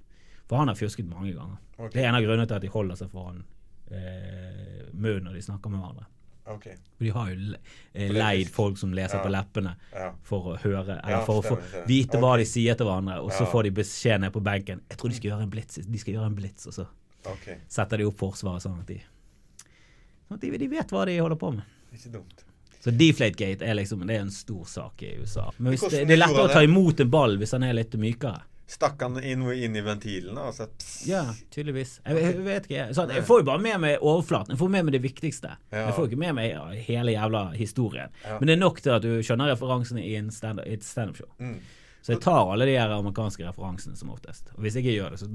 S6: For han har fjusket mange ganger.
S5: Okay.
S6: Det er en av grunnene til at de holder seg foran eh, munn når de snakker med hverandre. Okay. De har jo eh, leid folk som leser
S5: Ja.
S6: på leppene for å høre, eller for å vite hva
S5: okay.
S6: de sier til hverandre, og så får de beskjed ned på benken. Jeg tror de skal gjøre en blitz, de skal gjøre en blitz, og så
S5: okay.
S6: setter de opp forsvaret sånn at de Sånn at de, de vet hva de holder på med.
S5: Ikke dumt.
S6: Så Deflategate er liksom Det er en stor sak i USA. Men det, det er lettere å ta imot en ball hvis han er litt mykere.
S5: Stakk han inn, inn i ventilen Altså,
S6: Ja, tydeligvis. Jeg, jeg vet ikke. Sånn, jeg får jo bare med meg overflaten. Jeg får med meg det viktigste.
S5: Ja.
S6: Jeg får ikke med meg hele jævla historien.
S5: Ja.
S6: Men det er nok til at du skjønner referansene i en stand- i et standup-show.
S5: Mm.
S6: Så jeg tar alle de her amerikanske referansene som oftest. Og hvis jeg ikke gjør det, så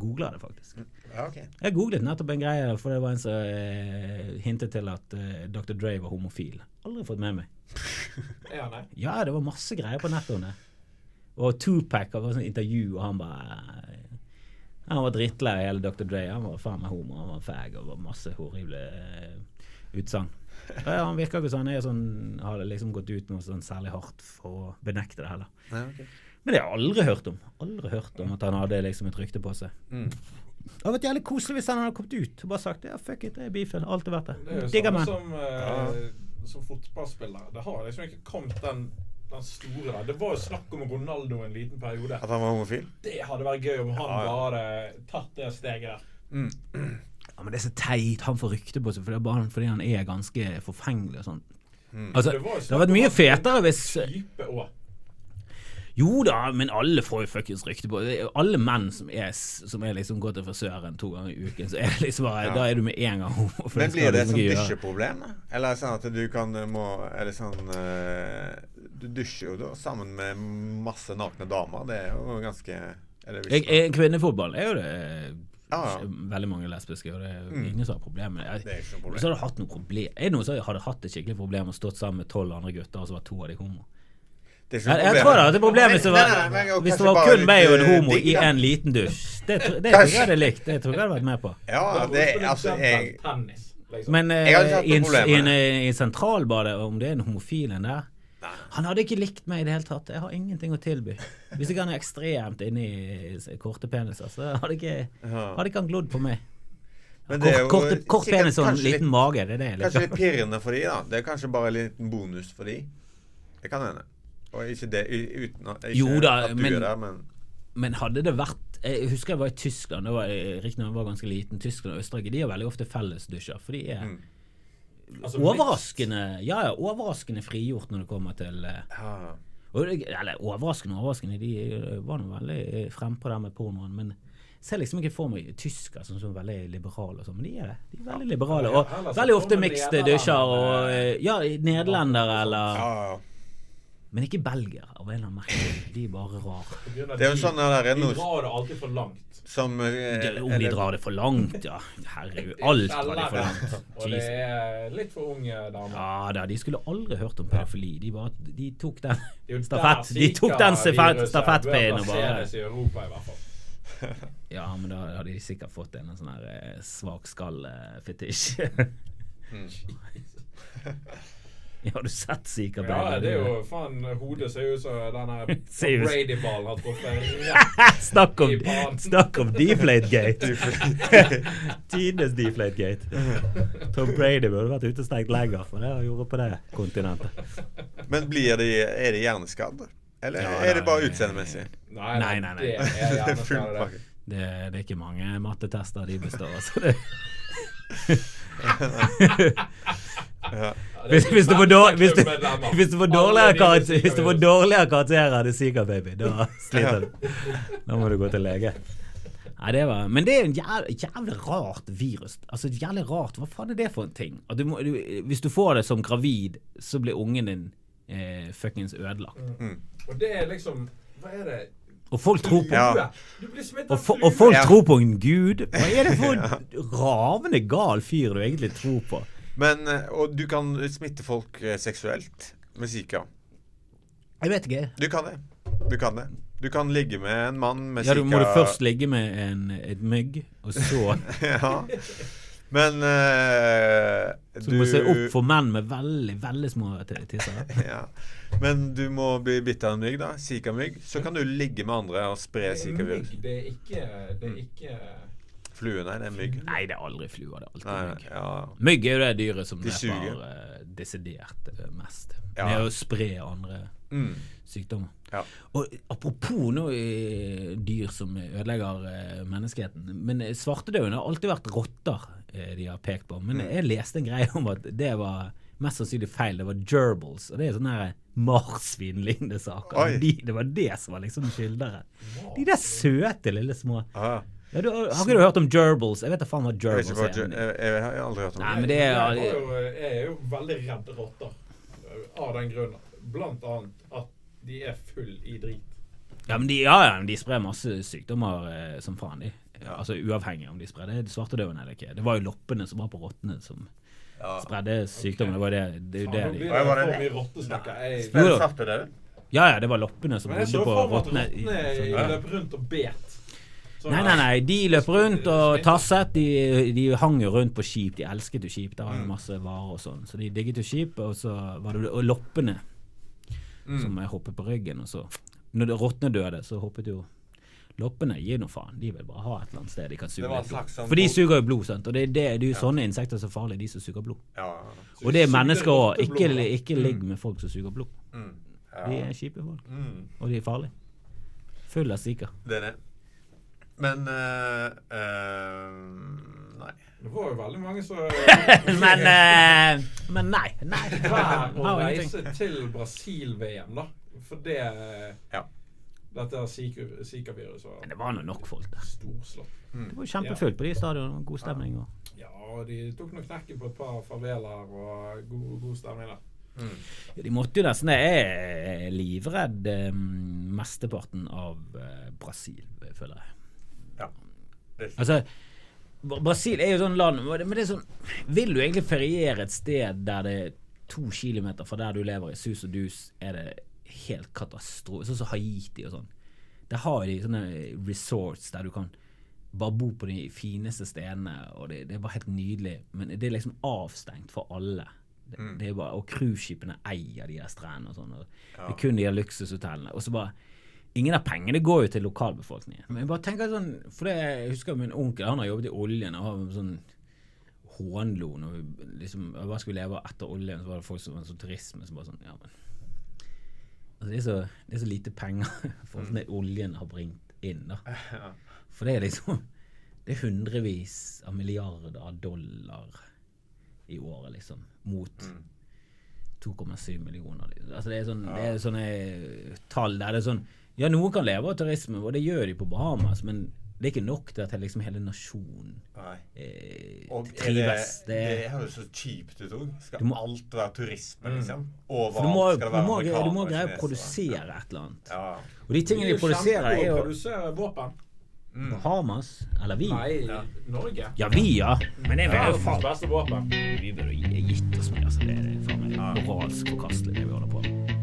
S6: googler jeg det faktisk.
S5: Ja, okay.
S6: Jeg googlet nettopp en greie, for det var en som eh, hintet til at eh, Dr. Dre var homofil. Aldri fått med meg.
S4: ja, nei.
S6: Ja, det var masse greier på nettet om det. Og Tupac var sånn intervju, og han bare Han var drittlei av hele Dr. Dre. Han var faen meg homo, han var fag og var masse horrible eh, utsagn. Ja, han virker ikke han er sånn har liksom gått ut noe sånn særlig hardt for å benekte det heller.
S5: Ja, okay.
S6: Men det har jeg aldri hørt om. Aldri hørt om at han hadde liksom et rykte på seg.
S5: Mm.
S6: Det hadde vært jævlig koselig hvis han hadde kommet ut og bare sagt ja, fuck it, det er bifil. Alltid vært
S4: Det er
S6: det.
S4: jo
S6: sånn
S4: samme som, eh, som fotballspiller. Det har liksom ikke kommet den, den store der. Det var jo snakk om Ronaldo en liten periode.
S5: At han var homofil?
S4: Det hadde vært gøy om han
S5: Ja, ja.
S4: bare tatt det steget der.
S6: Ja, men det er så teit. Han får rykte på seg for det er bare fordi han er ganske forfengelig og sånn.
S5: Mm.
S6: Altså,
S4: Det
S6: det hadde vært mye fetere hvis
S4: Type.
S6: Jo da, men alle får jo fuckings rykte på Alle menn som er, som er liksom går til frisøren to ganger i uken, så er det liksom bare
S5: Ja.
S6: Da er du med en gang homo.
S5: Men blir det et sånt da? Eller er det sånn at du kan må Er det sånn eh, Du dusjer jo da sammen med masse nakne damer. Det er jo ganske er
S6: Jeg, kvinnefotball er jo det eh,
S5: Ja, ja.
S6: veldig mange lesbiske, og det er
S5: Mm.
S6: ingen som har problemer med det.
S5: Er ikke noe problem.
S6: Hvis hadde hatt noe problem Er det noen som hadde hatt et skikkelig problem og stått sammen med tolv andre gutter, og så var to av de homo?
S5: Det er ikke
S6: Jeg, jeg tror det er problemet et problem hvis det var,
S5: nei, nei, nei,
S6: hvis det var kun meg og en
S5: eh,
S6: homo
S5: digg,
S6: i en liten dusj. Det, det, det tror jeg hadde likt. Det tror jeg hadde vært med på.
S5: Ja, det altså jeg
S4: liksom.
S6: Men eh, i, en, i, en, eh, i sentralbadet, om det er en homofil en der Han hadde ikke likt meg i det hele tatt. Jeg har ingenting å tilby. Hvis ikke han er ekstremt inni i korte peniser, så hadde ikke, hadde ikke han glodd på meg.
S5: Men det er jo
S6: Kort, kort, kort penis og en liten
S5: litt-
S6: mage. Det er det jeg
S5: Kanskje litt pirrende for de, da. Det er kanskje bare en liten bonus for de. Det kan hende. Og ikke det uten ikke
S6: Jo da,
S5: at du
S6: men-
S5: er der, men
S6: Men hadde det vært Jeg husker jeg var i Tyskland. Det var Riktignok var jeg ganske liten. Tyskland og Østerrike de har veldig ofte fellesdusjer. For de er
S5: Mm.
S4: Altså,
S6: overraskende Ja, ja, overraskende frigjort når det kommer til eh,
S5: ja.
S6: Eller overraskende, overraskende. De eh, var nå veldig frempå der med pornoen. Men jeg ser liksom ikke for meg tyskere som er veldig liberale og sånn. Men de er det. De er veldig liberale. Og veldig ofte
S4: kommer
S6: mixed dusjer og eh, Ja, nederlendere eller
S5: ja, ja.
S6: Men ikke Belgier, av en eller annen merkelig. De er bare rare.
S5: Det er jo sånn der er
S4: De
S5: noe
S4: drar det alltid for langt.
S5: som eh,
S6: Om de
S5: eller-
S6: drar det for langt, ja. Herregud. Alt drar de for langt.
S4: Og det
S6: Jesus.
S4: er litt for unge damer.
S6: Ja da, de skulle aldri hørt om pedofili. De, bare, de tok den
S4: Det er jo
S6: stafett, de tok den stafett,
S4: Zika-viruset
S6: stafettpinnen og
S4: bør
S6: bare
S4: plasseres i Europa, i hvert fall.
S6: Ja, men da hadde de sikkert fått en sånn her eh, svak skall-fetisj. Ja, har du sett Zika
S4: Ja, det er jo faen Hodet ser ut som
S6: Ser
S4: Brady-ballen har truffet
S6: Snakk om,
S4: deflate gate
S6: snakk om Deflategate! Tidenes Deflategate. Tom Brady burde vært utestengt lenger for det han gjorde på det kontinentet.
S5: Men blir de, er de hjerneskadd? Eller
S6: Ja,
S5: er det bare utseendemessig?
S4: Nei,
S6: Nei, nei, nei.
S4: Det er
S5: Det full
S4: det.
S5: pakke.
S6: Det, det er ikke mange mattetester de består av.
S5: Ja.
S6: hvis, hvis, du får dårligere
S4: de
S6: karakter,
S4: med
S6: hvis du får dårligere karakterer enn Zika Baby, da sliter du. Da må du gå til lege. Nei, det var, men det er en jævlig, jævlig rart virus. Altså jævlig rart. Hva faen er det for en ting? At du må, du, hvis du får det som gravid, så blir ungen din eh, fuckings ødelagt.
S5: Mm.
S4: Og det er liksom Hva er det?
S6: Og folk tror på
S5: Ja.
S4: Du blir smittet
S6: og,
S4: av
S6: og folk
S5: Ja.
S6: tror på en gud. Hva er det for en ravende gal fyr du egentlig tror på?
S5: Men, eh, og du kan smitte folk eh, seksuelt med Zika.
S6: Jeg vet ikke.
S5: Du kan det. Du kan det. Du kan ligge med en mann med
S6: Ja,
S5: Zika.
S6: du må du først ligge med en, et mygg, og så
S5: ja. Men eh,
S6: Så du må se opp for menn med veldig, veldig små tisser.
S5: ja. Men du må bli bitt av en mygg, da. Zika-mygg. Så kan du ligge med andre og spre
S4: Det
S5: Zika-virus.
S4: mygg, Det er ikke Det er ikke
S5: Flue, nei, det er mygg.
S6: Nei, det er aldri fluer. Det er alltid
S5: Nei,
S6: mygg.
S5: ja.
S6: Mygg er jo det dyret som
S5: De
S6: dreper
S5: suger.
S6: eh, desidert uh, mest.
S5: Ja.
S6: Med å spre andre
S5: Mm.
S6: sykdommer.
S5: Ja.
S6: Og apropos nå eh, dyr som ødelegger uh, menneskeheten. Men svartedauden har alltid vært rotter de har pekt på.
S5: Mm.
S6: Men jeg leste en greie om at det var mest sannsynlig feil. Det var gerbils. Og det er sånne marsvinlignende saker. De, det var det som var liksom skylderen. De der søte, lille små
S5: Ah,
S6: ja, du, Har ikke du hørt om gerbils? Jeg vet da faen hva gerbils er.
S5: jeg, jeg, jeg har aldri hørt om
S6: Nei,
S5: det.
S6: men det er
S4: jeg, har jo, jeg er jo veldig redd rotter. Av den grunn. Blant annet at de er full i drit.
S6: Ja, men de, ja, ja, de sprer masse sykdommer eh, som faen, de. Altså Uavhengig om de sprer det svartedauden eller ikke. Det var jo loppene som var på rottene som
S5: Ja.
S6: spredde sykdommer. Det var det, det, er det de
S4: det
S5: var det det? Spiller
S6: da.
S5: svartedauden?
S6: Ja, ja, det var loppene som
S4: Men jeg
S6: bodde
S4: så
S6: på
S4: for meg at
S6: rottene.
S4: rottene
S6: i-
S5: Ja.
S4: løp rundt og bet. Sånn
S6: Nei, nei, nei. De løp rundt og tasset. De, de hang jo rundt på skip. De elsket jo skip. Der var det masse varer og sånn. Så de digget jo skip, og så var det og loppene
S5: Mm.
S6: som hoppet på ryggen. Og så Når rottene døde, så hoppet jo Loppene gir nå faen. De vil bare ha et eller annet sted de kan suge blod.
S5: sånn
S6: For de suger jo blod, sant. Og det, det, det er jo sånne insekter som er farlige, de som suger blod.
S5: Ja.
S6: Og det er mennesker òg. Ikke, ikke ligg med folk som suger blod.
S5: Mm.
S6: De er kjipe folk.
S5: Mm.
S6: Og de er farlige. Full av stikker.
S5: Det er det. Men uh, uh, Nei.
S4: Det var jo veldig mange som
S6: Men uh, Men nei. Nei.
S4: Vær å reise til Brasil-VM, da. For det
S5: Ja.
S4: Dette Zika- Zika-viruset var
S6: Men det var nå nok folk der.
S4: storslått.
S6: Det var kjempefullt på de stadionene. God stemning. Og.
S4: Ja, og de tok nok knekken på et par favelaer og god, god stemning der.
S6: Ja, De måtte jo nesten det. Jeg er livredd eh, mesteparten av eh, Brasil, føler jeg.
S5: Ja.
S6: Altså, Brasil er jo sånn land Men det er sånn Vil du egentlig feriere et sted der det er to kilometer fra der du lever, i sus og dus, er det helt katastrofe. Sånn som Haiti og sånn. Der har de sånne resorts der du kan bare bo på de fineste stedene, og det, det er bare helt nydelig. Men det er liksom avstengt for alle. Det, det er bare, og cruiseskipene eier de der strendene og sånn. Og Det er kun de der luksushotellene. Og så bare Ingen av pengene går jo til lokalbefolkningen. Men jeg bare tenker sånn For det, jeg husker min onkel han har jobbet i oljen og har sånn hånlo når vi liksom Hva skal vi leve av etter oljen? Så var det folk som var sånn turisme som bare sånn Ja, men altså, det, er så, det er så lite penger for det oljen har bringt inn, da. For det er liksom Det er hundrevis av milliarder av dollar i året, liksom, mot 2,7 millioner. Altså det er, sånn, det er sånne tall der det er sånn Ja, noen kan leve av turisme, og det gjør de på Bahamas, men det er ikke nok til at liksom hele nasjonen eh,
S5: Og
S6: trives.
S5: det
S6: Det,
S5: høres så kjipt ut òg. Skal
S6: må-
S5: alt være turisme, liksom?
S6: Overalt du, må,
S5: skal det være amerikanere.
S6: du må greie å
S5: produsere
S6: produsere et eller annet.
S5: Ja.
S6: Og de tingene de produserer, er jo
S4: produsere våpen.
S6: Bahamas, eller vi.
S4: Nei, Norge.
S6: Ja, vi, ja. Men det er jo faen
S4: beste våpen.
S6: Vi burde gi- gitt oss med, altså. Det er faen meg moralsk forkastelig, det vi holder på med.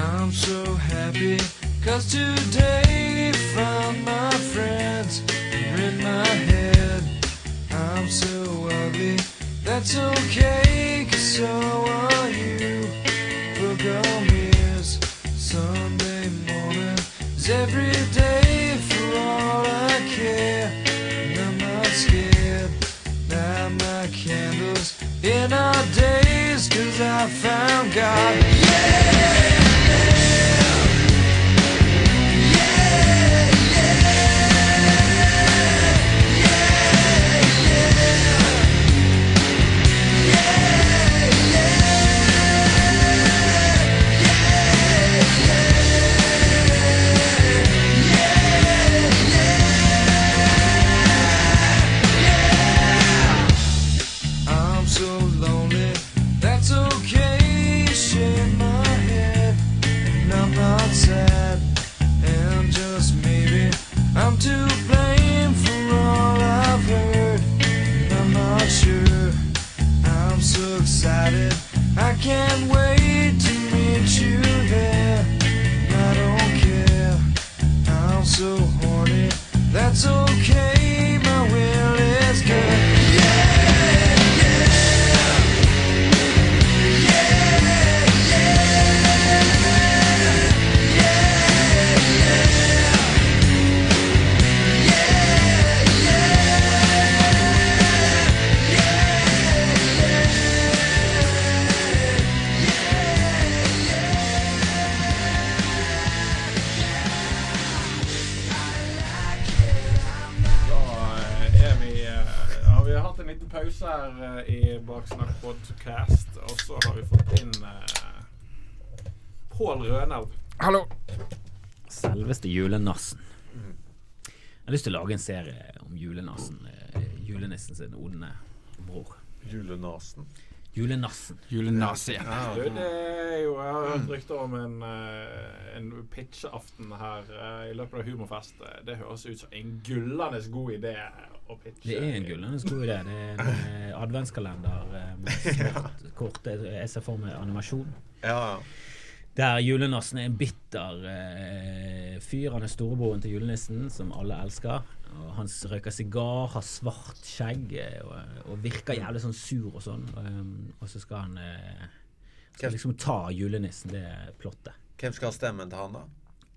S7: I'm so happy cause today found my friends are in my head. I'm so ugly, that's okay cause so are you. Book on Sunday morning is every day for all
S6: lyst til å lage en serie om julenassen. eh, Julenissen sin onde bror.
S5: Julenasen.
S6: Julenassen.
S1: Julenase.
S4: Du, det er jo Jeg har hørt rykter om en, eh, en pitcheaften her eh, i løpet av Humorfest. Det høres ut som en gullende god idé å pitche.
S6: Det er en gullende god idé. Det er en adventskalender med smart, korte Jeg ser for meg animasjon.
S5: Ja.
S6: Der julenissen er en bitter eh, fyr. Han er storebroren til julenissen, som alle elsker. Og han røyker sigar, har svart skjegg eh, og, og virker jævlig sånn sur og sånn. Um, og så skal han eh, skal liksom ta julenissen, det plottet.
S5: Hvem skal ha stemmen til han, da?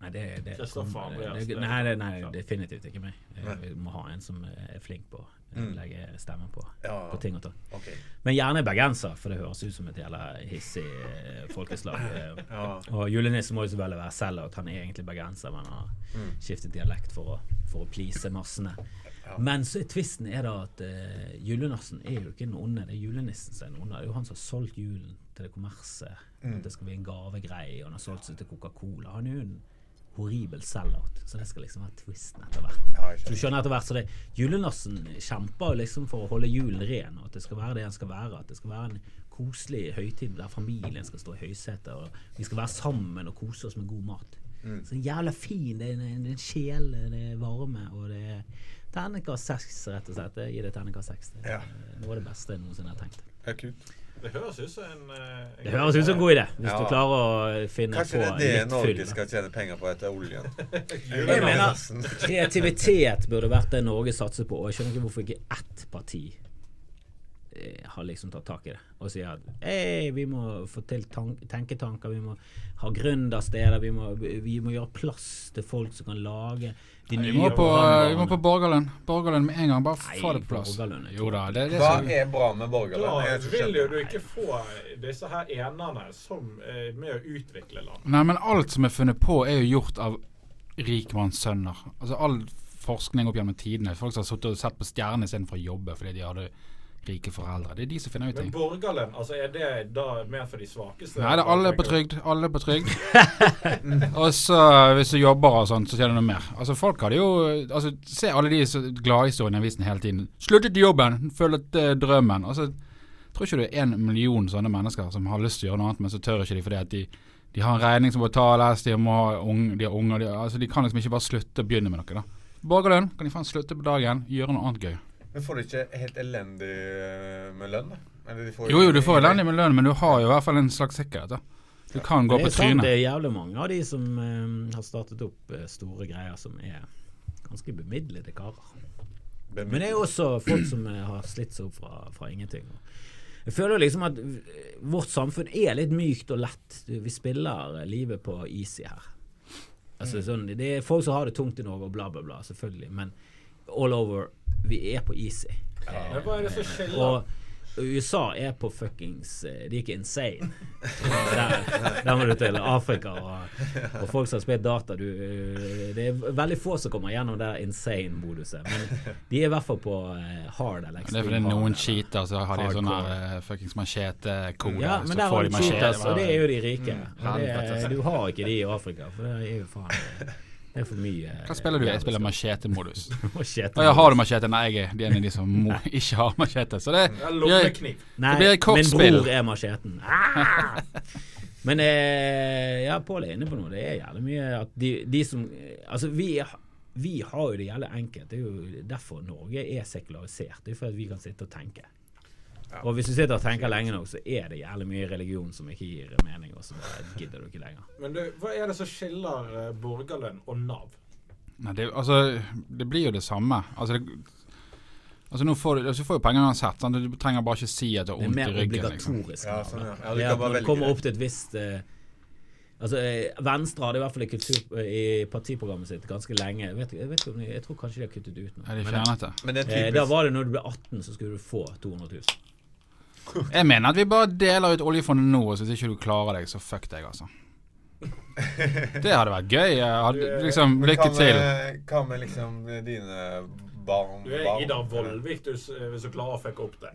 S6: Nei, det, det, kom- det,
S4: det-
S6: nei, det, nei, definitivt ikke meg. Eh, Vi må ha en som er flink på eh, legge stemmen på,
S5: Ja.
S6: på ting og tang.
S5: Okay.
S6: Men gjerne bergenser, for det høres ut som et jævla hissig eh, folkeslag. eh.
S5: Ja.
S6: Og julenissen må jo selvfølgelig være selv at Han er egentlig bergenser, men har skiftet dialekt for å, for å please massene. Men så er tvisten er da at uh, julenissen er jo ikke den onde, det er julenissen som er den onde. Det er jo han som har solgt julen til det kommerset. At det skal bli en gavegreie, og han har solgt seg til Coca-Cola. Han er jo en horribel sellout, så det skal liksom være twisten etter hvert.
S5: Ja,
S6: Så du
S5: skjønner.
S6: etter hvert så det Julenissen kjemper liksom for å holde julen ren, og at det skal være det den skal være. At det skal være en koselig høytid der familien skal stå i høysetet, og vi skal være sammen og kose oss med god mat.
S5: Mm.
S6: Så det jævla fin. Det er en, det en sjel, det er varme, og det er terningkast seks, rett og slett. Jeg gir det terningkast seks. Det er
S5: Ja.
S6: noe av det beste jeg noensinne har tenkt.
S5: Kult.
S4: Det høres ut som en, eh, en
S6: Det høres ut som en god idé, hvis
S5: Ja.
S6: du klarer å finne
S5: Kanskje det
S6: på
S5: er det
S6: litt fyll.
S5: Norge skal tjene penger på etter oljen?
S6: Jeg mener kreativitet burde vært det Norge satser på, og jeg skjønner ikke hvorfor ikke ett parti har liksom tatt tak i det og sier at hey, vi må få til tenketanker, vi må ha gründersteder, vi må, vi må gjøre plass til folk som kan lage de
S8: Vi
S6: nye
S8: må på, vi må på Borgerlønn. Borgerlønn med en gang. Bare
S6: Nei,
S8: få det på plass. Jo da, det det
S5: Hva er bra med
S4: Da
S5: borgerlønn? Jeg
S4: vil jo du ikke få disse her enerne som er med å utvikle landet.
S8: Nei, men alt som er funnet på, er jo gjort av rikmannssønner. Altså all forskning opp gjennom tidene. Folk som har sittet og sett på stjernene istedenfor å jobbe fordi de hadde rike foreldre. Det er de som finner ut ting.
S4: Men borgerlønn, altså er det da mer for de svakeste?
S8: Nei, det er alle på trygd. Alle på trygd. og så hvis du jobber og sånn, så tjener du noe mer. Altså Folk hadde jo altså Se alle de gladhistoriene i avisen hele tiden. 'Sluttet i jobben, følget uh, drømmen'. Altså Tror ikke det er en million sånne mennesker som har lyst til å gjøre noe annet, men så tør ikke de fordi at de, de har en regning som må betales, de, må ha unge, de har unger de, altså de kan liksom ikke bare slutte å begynne med noe. da Borgerlønn kan de faen slutte på dagen, gjøre noe annet gøy.
S5: Men får du ikke helt elendig eh, med lønn? da? Eller de får
S8: Jo jo, du får elendig med lønn, men du har jo i hvert fall en slags sikkerhet. da Du kan gå på
S6: sant,
S8: trynet.
S6: det er jævlig mange av de som eh, har startet opp eh, store greier som er ganske bemidlede karer. Men det er jo også folk som har slitt seg opp fra, fra ingenting. Jeg føler liksom at vårt samfunn er litt mykt og lett. Vi spiller livet på easy her. Altså sånn, Det er folk som har det tungt i Norge og bla, bla, bla, selvfølgelig. Men all over, vi er på easy.
S4: Ja. hva er det som skiller?
S6: Og USA er på fuckings eh, De er ikke insane. Der, der må du til Afrika og, og folk som har spilt data. Du, eh, det er veldig få som kommer gjennom det insane-moduset. Men de er i hvert fall på eh, hard eller
S8: Det er fordi noen cheater, så har de sånne uh, fuckings machetekoder.
S6: Ja, men der har
S8: de
S6: cheaters, og det er jo de rike. Og det, du har ikke de i Afrika, for det er jo faen Det er for mye
S8: Hva spiller du? Jeg spiller machete-modus.
S6: machete.
S8: Å ja, har du machete? Nei, jeg er en av de som må, ikke har machete. Så det
S4: jeg,
S6: Nei,
S8: Det blir et
S6: min bror er macheten. Ah! Men eh, ja, Pål er inne på noe. Det er jævlig mye at de, de som Altså, vi, vi har jo det jævlig enkelt. Det er jo derfor Norge er sekularisert. Det er for at vi kan sitte og tenke. Og hvis du sitter og tenker lenge nok, så er det jævlig mye religion som ikke gir mening, og så bare gidder du ikke lenger.
S4: Men du, hva er det som skiller eh, borgerlønn og Nav?
S8: Nei, det, altså, det blir jo det samme. Altså, det, altså nå får du, altså, du får jo penger uansett. Sant? Du trenger bare ikke si at du har
S6: Det er
S8: vondt i
S6: mer
S8: ryggen. Liksom.
S6: obligatorisk.
S5: Ja,
S6: Nav,
S5: sånn, ja. Ja, du
S6: det
S5: kan
S6: er at når du kommer opp til et visst uh, Altså, eh, Venstre hadde i hvert fall i, kultur, i partiprogrammet sitt ganske lenge. Jeg, vet, jeg, vet, om jeg tror kanskje de har kuttet ut nå.
S8: Ja, de
S6: Men,
S8: fjernet det.
S5: Men det er
S6: eh, da var det når du ble 18, så skulle du få 200 000.
S8: Jeg mener at vi bare deler ut oljefondet nå, og så hvis ikke du klarer deg, så fuck deg, altså. Det hadde vært gøy. Hadde, liksom,
S5: Men
S8: lykke til.
S5: med- Hva med liksom dine barn?
S4: Du er
S5: Ida
S4: Idar? Vollvik hvis du klarer å fucke opp det.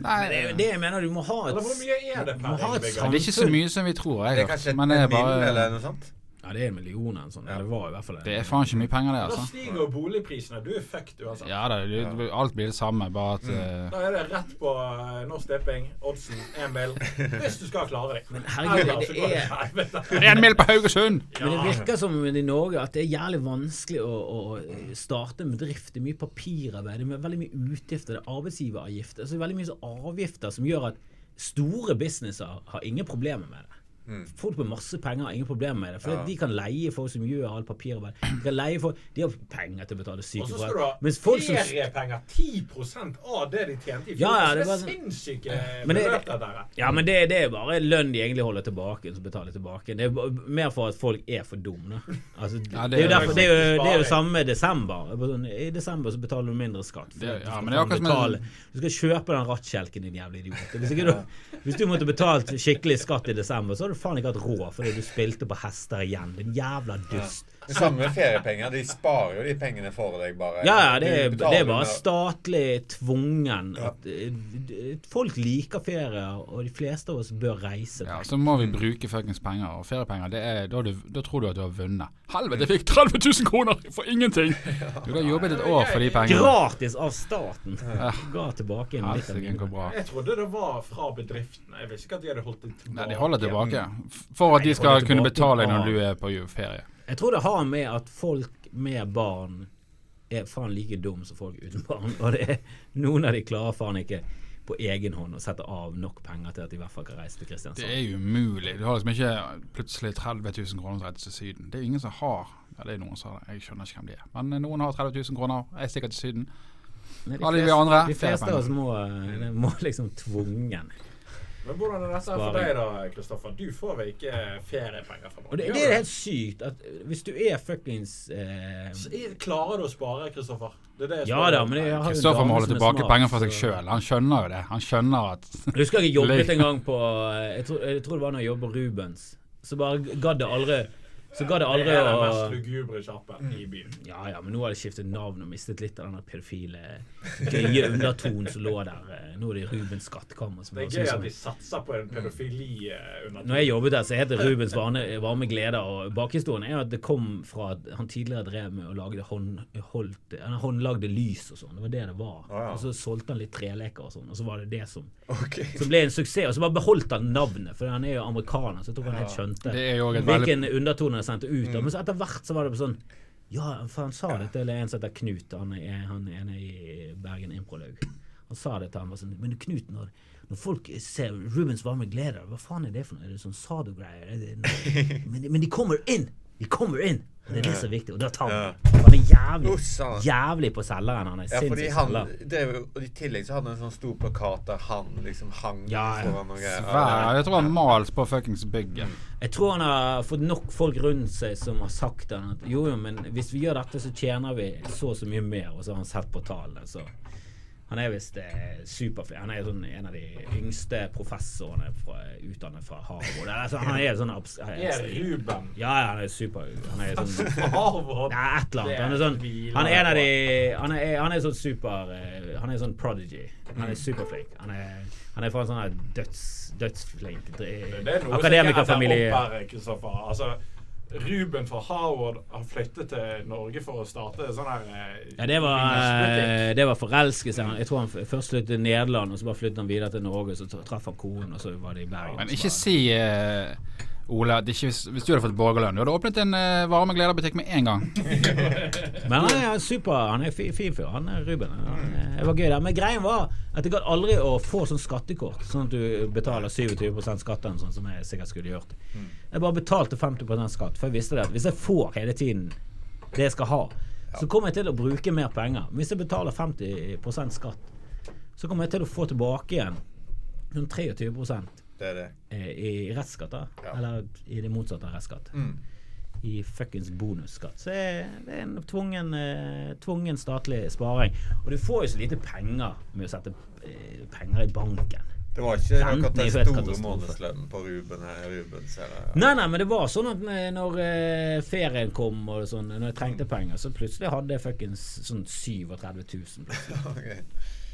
S8: Nei,
S6: Det er jo det jeg mener. Du må ha et
S4: Eller hvor mye er det per
S6: må ha et
S4: innbygger?
S8: det er ikke så mye som vi tror,
S5: Det er kanskje
S8: Men
S5: et
S8: det er bare
S5: eller noe sånt?
S6: Ja, det er en million eller sånn.
S5: Ja.
S6: Det var i hvert fall
S8: Det er faen ikke mye penger, det,
S4: Da
S8: altså.
S4: stiger jo boligprisene. Du er fucked uansett.
S8: Ja da, det, alt blir det samme, bare at
S5: Mm.
S8: eh,
S4: Da er det rett på uh, Norsk Tipping, oddsen, én mil. Hvis du skal klare deg.
S6: Men herregud,
S4: Ellers så
S6: det
S4: går det til helvete.
S8: En mil på Haugesund!
S6: Men det virker som i Norge at det er jævlig vanskelig å, å starte en bedrift. Det er mye papirarbeid, det er veldig mye utgifter, det er arbeidsgiveravgifter. Så det er veldig mye så avgifter som gjør at store businesser har ingen problemer med det. Folk med masse penger har ingen problemer med det. For
S5: Ja.
S6: de kan leie folk som gjør alt papirarbeid. De kan leie folk, de har penger til å betale
S4: Og så skal du ha
S6: Mens folk som
S4: feriepenger. 10 av det de tjente i fjor.
S6: Ja, ja, det
S4: det er
S6: sånn-
S4: sinnssyke
S6: Men det-
S4: beløp, dette.
S6: Ja, men det, det er bare lønn de egentlig holder tilbake, som betaler tilbake. Det er mer for at folk er for dumme. Altså,
S8: Ja,
S6: det,
S8: det
S6: er derfor, det, er jo, det er jo samme med desember. I desember så betaler du mindre skatt.
S8: Det-
S6: du
S8: ja,
S6: skal
S8: men det er akkurat
S6: betale. Du skal kjøpe den rattkjelken, din jævla idiot. Hvis, ikke du, hvis du måtte betalt skikkelig skatt i desember, så har du faen ikke hatt råd fordi du spilte på hester igjen. Din jævla dust.
S5: Samme feriepenger. De sparer jo de pengene for deg, bare.
S6: Ja, ja, det er, det er bare statlig tvungen
S5: Ja.
S6: at eh, Folk liker ferie, og de fleste av oss bør reise.
S8: Ja, så må vi bruke fuckings penger. Og feriepenger, det er, da, du, da tror du at du har vunnet. Helvete, jeg fikk 30 000 kroner for ingenting! Du har jobbet et år for de pengene.
S6: Gratis av staten!
S8: Ja.
S6: Ga tilbake en litt av mine.
S4: Jeg trodde det var fra bedriftene. Jeg visste ikke at de hadde holdt det tilbake.
S8: Nei, de holder tilbake. For at
S6: Nei, de
S8: de skal kunne betale når du er på ferie.
S6: Jeg tror det har med at folk med barn er faen like dum som folk uten barn. Og det er, noen av de klarer faen ikke på egen hånd å sette av nok penger til at de i hvert fall kan reise til Kristiansand.
S8: Det er umulig. Du har liksom ikke plutselig 30 000 kroner til å reise til Syden. Det er ingen som har Ja, det er noen som har. Jeg skjønner ikke hvem de er. Men eh, noen har 30 000 kroner, er sikkert til Syden.
S6: Nei, de fleste- De fleste av oss må, eh, må liksom tvungen.
S4: Men hvordan er dette for deg, da, Kristoffer? Du får vel ikke feriepenger fra noen?
S6: Det, det er helt sykt at hvis du er fuckings eh,
S4: er- Klarer du å spare, Kristoffer? Er
S6: Ja da, men jeg har
S8: Kristoffer må holde tilbake
S6: smart,
S8: penger fra seg sjøl. Han skjønner jo det. Han skjønner at
S6: Jeg husker jeg jobbet en gang på eh, Jeg tror, jeg tror det var når jeg jobbet på Rubens. Så bare gadd jeg aldri Så ga det
S4: Det
S6: aldri
S4: er den
S6: å
S4: mest lugubre sjappen i byen.
S6: Ja ja, men nå har de skiftet navn og mistet litt av den pedofile gøye undertonen som lå der. eh, Nå er det Rubens skattkammer.
S4: Det er gøy at de satser på en pedofili-undertone.
S6: Når jeg jobbet der, så het det Rubens varme, varme gleder. Og bakhistorien er jo at det kom fra at han tidligere drev med å lage hånd, holdt, håndlagde lys og sånn. Det var det det var.
S5: Å, ja.
S6: Og så solgte han litt treleker og sånn, og så var det det som,
S5: okay.
S6: som ble en suksess. Og så bare beholdt han navnet, for han er jo amerikaner, så jeg tror han helt skjønte hvilken undertone han sendte ut. Mm. Men så etter hvert så var det sånn Ja, for han sa det til en som heter Knut, han er, han er i Bergen Improlaug. Han sa det til han var sånn Men Knut, når, når folk ser Rubens varme gleder, hva faen er det for noe? Er det sånn sado-greier? Er Men, men de kommer inn! De kommer inn! Det er det som er viktig. Og da tar han Han er jævlig, jævlig på selgeren. Han er
S5: Ja, fordi
S6: sinnssykt
S5: han
S6: selger.
S5: det er og I tillegg så hadde han en sånn stor plakat der han liksom hang
S6: Ja, ja.
S5: foran noe
S8: svær Jeg tror han malt på fuckings bygget.
S6: Jeg tror han har fått nok folk rundt seg som har sagt han at jo, jo, men hvis vi gjør dette, så tjener vi så og så mye mer. Og så har han sett på tallene. Så han er visst eh, superflink. Han er sånn en av de yngste professorene fra, utdannet fra Harvard. Altså, han er sånn abs-
S4: Er Ruben
S6: Ja, ja, han er super. Han er sånn
S4: Harvard?
S6: Nei, et eller annet. Han er sånn Han er en av de Han er, han er sånn super eh, Han er sånn prodigy. Han er superflink. Han er, han er fra en sånn her døds, dødsflink
S4: Det er noe som ikke er
S6: akademikerfamilie.
S4: der oppe, Kristoffer. Altså, Ruben fra Howard har flyttet til Norge for å starte sånn her eh,
S6: Ja, det var, eh, det var forelskelse. Jeg tror han først flyttet til Nederland, og så bare flyttet han videre til Norge. Så traff han konen, og så var det i Bergen.
S8: Men ikke si eh, Ole, ikke, hvis, hvis du hadde fått borgerlønn Du hadde åpnet en uh, varme glederbutikk med en gang.
S6: Men han er super, han er fi- fin fyr. Han er Ruben. Han er, det var gøy der. Men greien var at jeg gadd aldri å få sånn skattekort, sånn at du betaler 27% skatt, eller sånn som jeg sikkert skulle gjort. Jeg bare betalte 50% skatt, for jeg visste det at hvis jeg får hele tiden det jeg skal ha, så kommer jeg til å bruke mer penger. Hvis jeg betaler 50% skatt, så kommer jeg til å få tilbake igjen sånn 23
S5: Det er det.
S6: eh, i restskatt, da.
S5: Ja.
S6: Eller i det motsatte av restskatt.
S5: Mm.
S6: I fuckings bonusskatt. Så er det er en tvungen, eh, tvungen statlig sparing. Og du får jo så lite penger med å sette eh, penger i banken.
S5: Det var ikke akkurat den store månedslønnen på Ruben her. Rubens, eller?
S6: Nei, nei, men det var sånn at når ferien kom og sånn, når jeg trengte penger, så plutselig hadde jeg fuckings sånn 37 000 plutselig.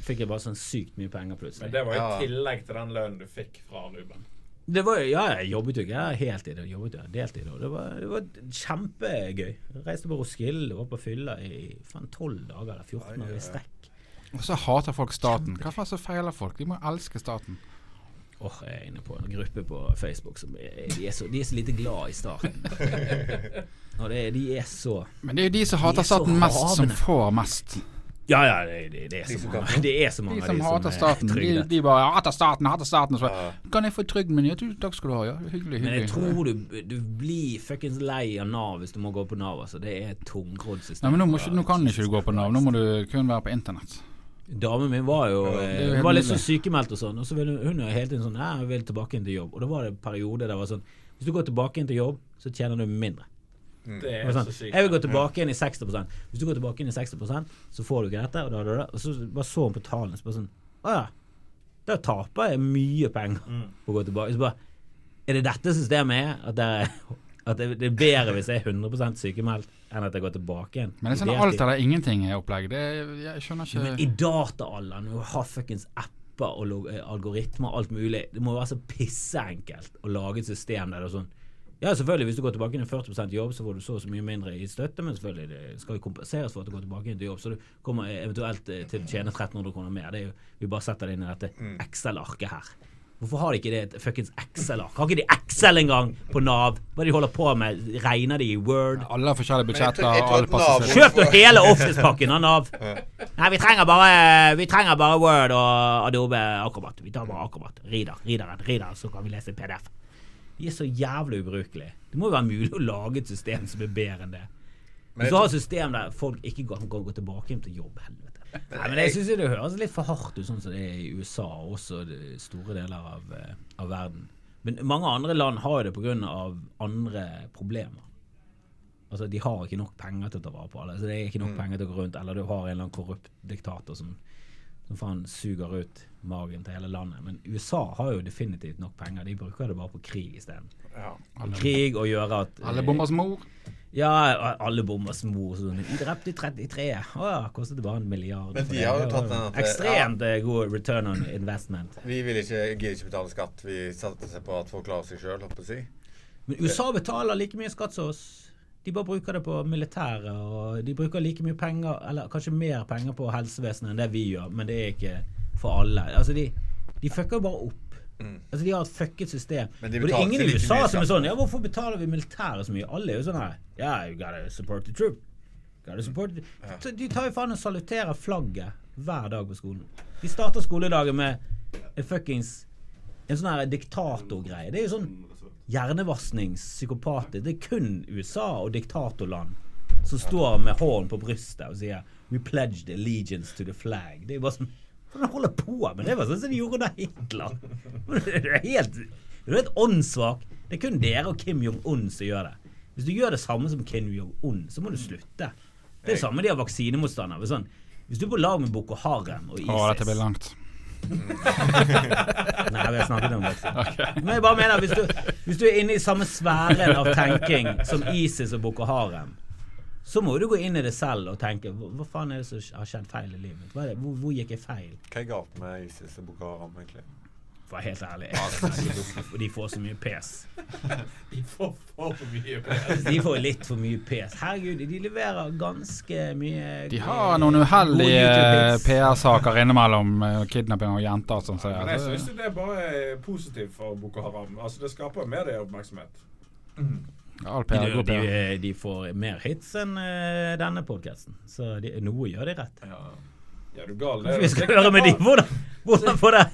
S6: Fikk jeg bare sånn sykt mye penger plutselig.
S4: Men det var i
S5: Ja.
S4: tillegg til den lønnen du fikk fra Ruben.
S6: Det var, ja, jeg jobbet jo ikke heltid, jeg jobbet jo deltid. Og det var, det var kjempegøy. Jeg reiste på Roskilde og var på fylla i tolv 12 dager eller 14 dager i strekk.
S8: Og så hater folk staten. Hva faen så feiler folk? De må elske staten.
S6: Åh, jeg er inne på en gruppe på Facebook som er, de, er så, de er så lite glad i staten. Og det, de er så
S8: Men det er jo de som hater
S6: er
S8: staten mest, som får mest.
S6: Ja, ja, det, det, det, er, så
S5: som
S6: mange, det er så mange
S8: De
S6: av
S8: som
S6: de
S8: hater
S6: er
S8: staten. De, de bare 'hater staten, hater staten'. Så
S5: Ja.
S8: 'Kan jeg få trygden min?' Ja, takk skal du ha. Ja, hyggelig,
S6: Men jeg tror du, du blir fuckings lei av Nav hvis du må gå på Nav. Altså. Det er et tungrodd system.
S8: Nei, men nå, må nå kan ikke du gå på Nav. Nå må du kun være på internett.
S6: Damen min var jo
S8: er
S6: eh, Hun var litt
S8: så
S6: sånn sykemeldt og sånn, og så ville hun jo hele tiden sånn Ja, jeg vil tilbake inn til jobb. Og da var det en periode der det var sånn Hvis du går tilbake inn til jobb, så tjener du mindre.
S4: Det
S6: Det
S4: er så sykt.
S6: jeg vil gå tilbake igjen i 60% Hvis du går tilbake inn i 60% så får du ikke dette. Og, da, da, da. og så bare så hun på tallene så bare sånn Å ja. Da taper jeg mye penger på å gå tilbake. Så bare Er det dette systemet er? At det er, at det det er bedre hvis jeg er 100% sykemeldt enn at jeg går tilbake igjen?
S8: Men det er sånn alt eller ingenting-opplegg. Det Jeg skjønner
S6: Men i dataalderen, når du har fuckings apper og eh, algoritmer og alt mulig, det må jo være så pisseenkelt å lage et system der det er sånn Ja, selvfølgelig, hvis du går tilbake til 40% jobb, så får du så og så mye mindre i støtte, men selvfølgelig det skal jo kompenseres for at du går tilbake til jobb, så du kommer eventuelt eh, til å tjene 1300 kroner mer. Det er jo, vi bare setter det inn i dette Excel-arket her. Hvorfor har de ikke det et fuckings Excel-ark? Har ikke de Excel engang på Nav? Hva er det de holder på med? Regner de i Word?
S8: Alle har forskjellige budsjetter, alle.
S6: Kjøp nå hele Office-pakken av Nav! Nei, vi trenger bare Vi trenger bare Word og Adobe Acrobat. Vi tar bare Acrobat. Reader, readeren, reader, så kan vi lese en PDF. De er så jævlig ubrukelige. Det må jo være mulig å lage et system som er bedre enn det.
S5: Men
S6: så har et system der folk ikke kan gå tilbake hjem til jobb, helvete. Nei, men jeg syns det høres litt for hardt ut, sånn som det er i USA og også store deler av, eh, av verden. Men mange andre land har jo det pga. andre problemer. Altså, De har ikke nok penger til å ta vare på alle. Så det er ikke nok penger til å gå rundt. Eller du har en eller annen korrupt diktator som, som faen suger ut magen til hele landet. Men USA har jo definitivt nok penger. De bruker det bare på krig isteden.
S5: Ja.
S6: Krig og gjøre at
S8: Alle bombers mor.
S6: Ja, alle bombers mor. Sånn. De drepte i 33. Å ja, kostet det bare en milliard.
S5: Men de har jo tatt den at-
S6: Ekstremt ja. god return on investment.
S5: Vi vil ikke, gidder ikke betale skatt. Vi satte seg på at folk klarer seg sjøl, holdt på å si.
S6: Men USA betaler like mye skatt som oss. De bare bruker det på militæret, og de bruker like mye penger, eller kanskje mer penger på helsevesenet enn det vi gjør, men det er ikke for alle. Altså, de, de fucker jo bare opp. Altså, De har et fucket system.
S5: Mm.
S6: Og det er ingen i USA som er sånn Ja, hvorfor betaler vi militæret så mye? Alle er jo sånn her Ja, you gotta support the troop. Gotta support the... Ja. De tar jo faen og saluterer flagget hver dag på skolen. De starter skoledagen med en fuckings En sånn her diktatorgreie. Det er jo sånn hjernevaskningspsykopater. Det er kun USA og diktatorland som står med hånden på brystet og sier We pledged allegiance to the flag. Det er jo bare sånn Hva holder på med? Det var sånn som de gjorde under Hitler. Det er helt, det er helt åndssvak. Det er kun dere og Kim Jong-un som gjør det. Hvis du gjør det samme som Kim Jong-un, så må du slutte. Det er det samme de har vaksinemotstandere. Sånn, hvis du er på lag med Boko Haram og ISIS
S8: Å, dette blir langt.
S6: Nei, vi har snakket om vaksine. Men jeg bare mener, hvis du, hvis du er inne i samme sfæren av tenking som ISIS og Boko Haram, så må du gå inn i det selv og tenke hva, hva faen er det som har skjedd feil i livet mitt? Hvor, hvor gikk jeg feil?
S5: Hva er galt med ISIS og Boko Haram, egentlig?
S6: For å være helt ærlig. For de får så mye pes.
S4: De får for mye pes.
S6: De får litt for mye pes. Herregud, de leverer ganske mye
S8: De har noen uheldige PR-saker innimellom eh, kidnapping av jenter. og Sånn, så,
S4: Men jeg syns det er bare positivt for Boko Haram. Altså Det skaper mer medieoppmerksomhet.
S8: All
S6: De, de, de får mer hits enn uh, denne podkasten, så de, noe gjør de rett.
S4: Ja, du gal. Det,
S6: vi skal høre med de hvordan, hvordan får det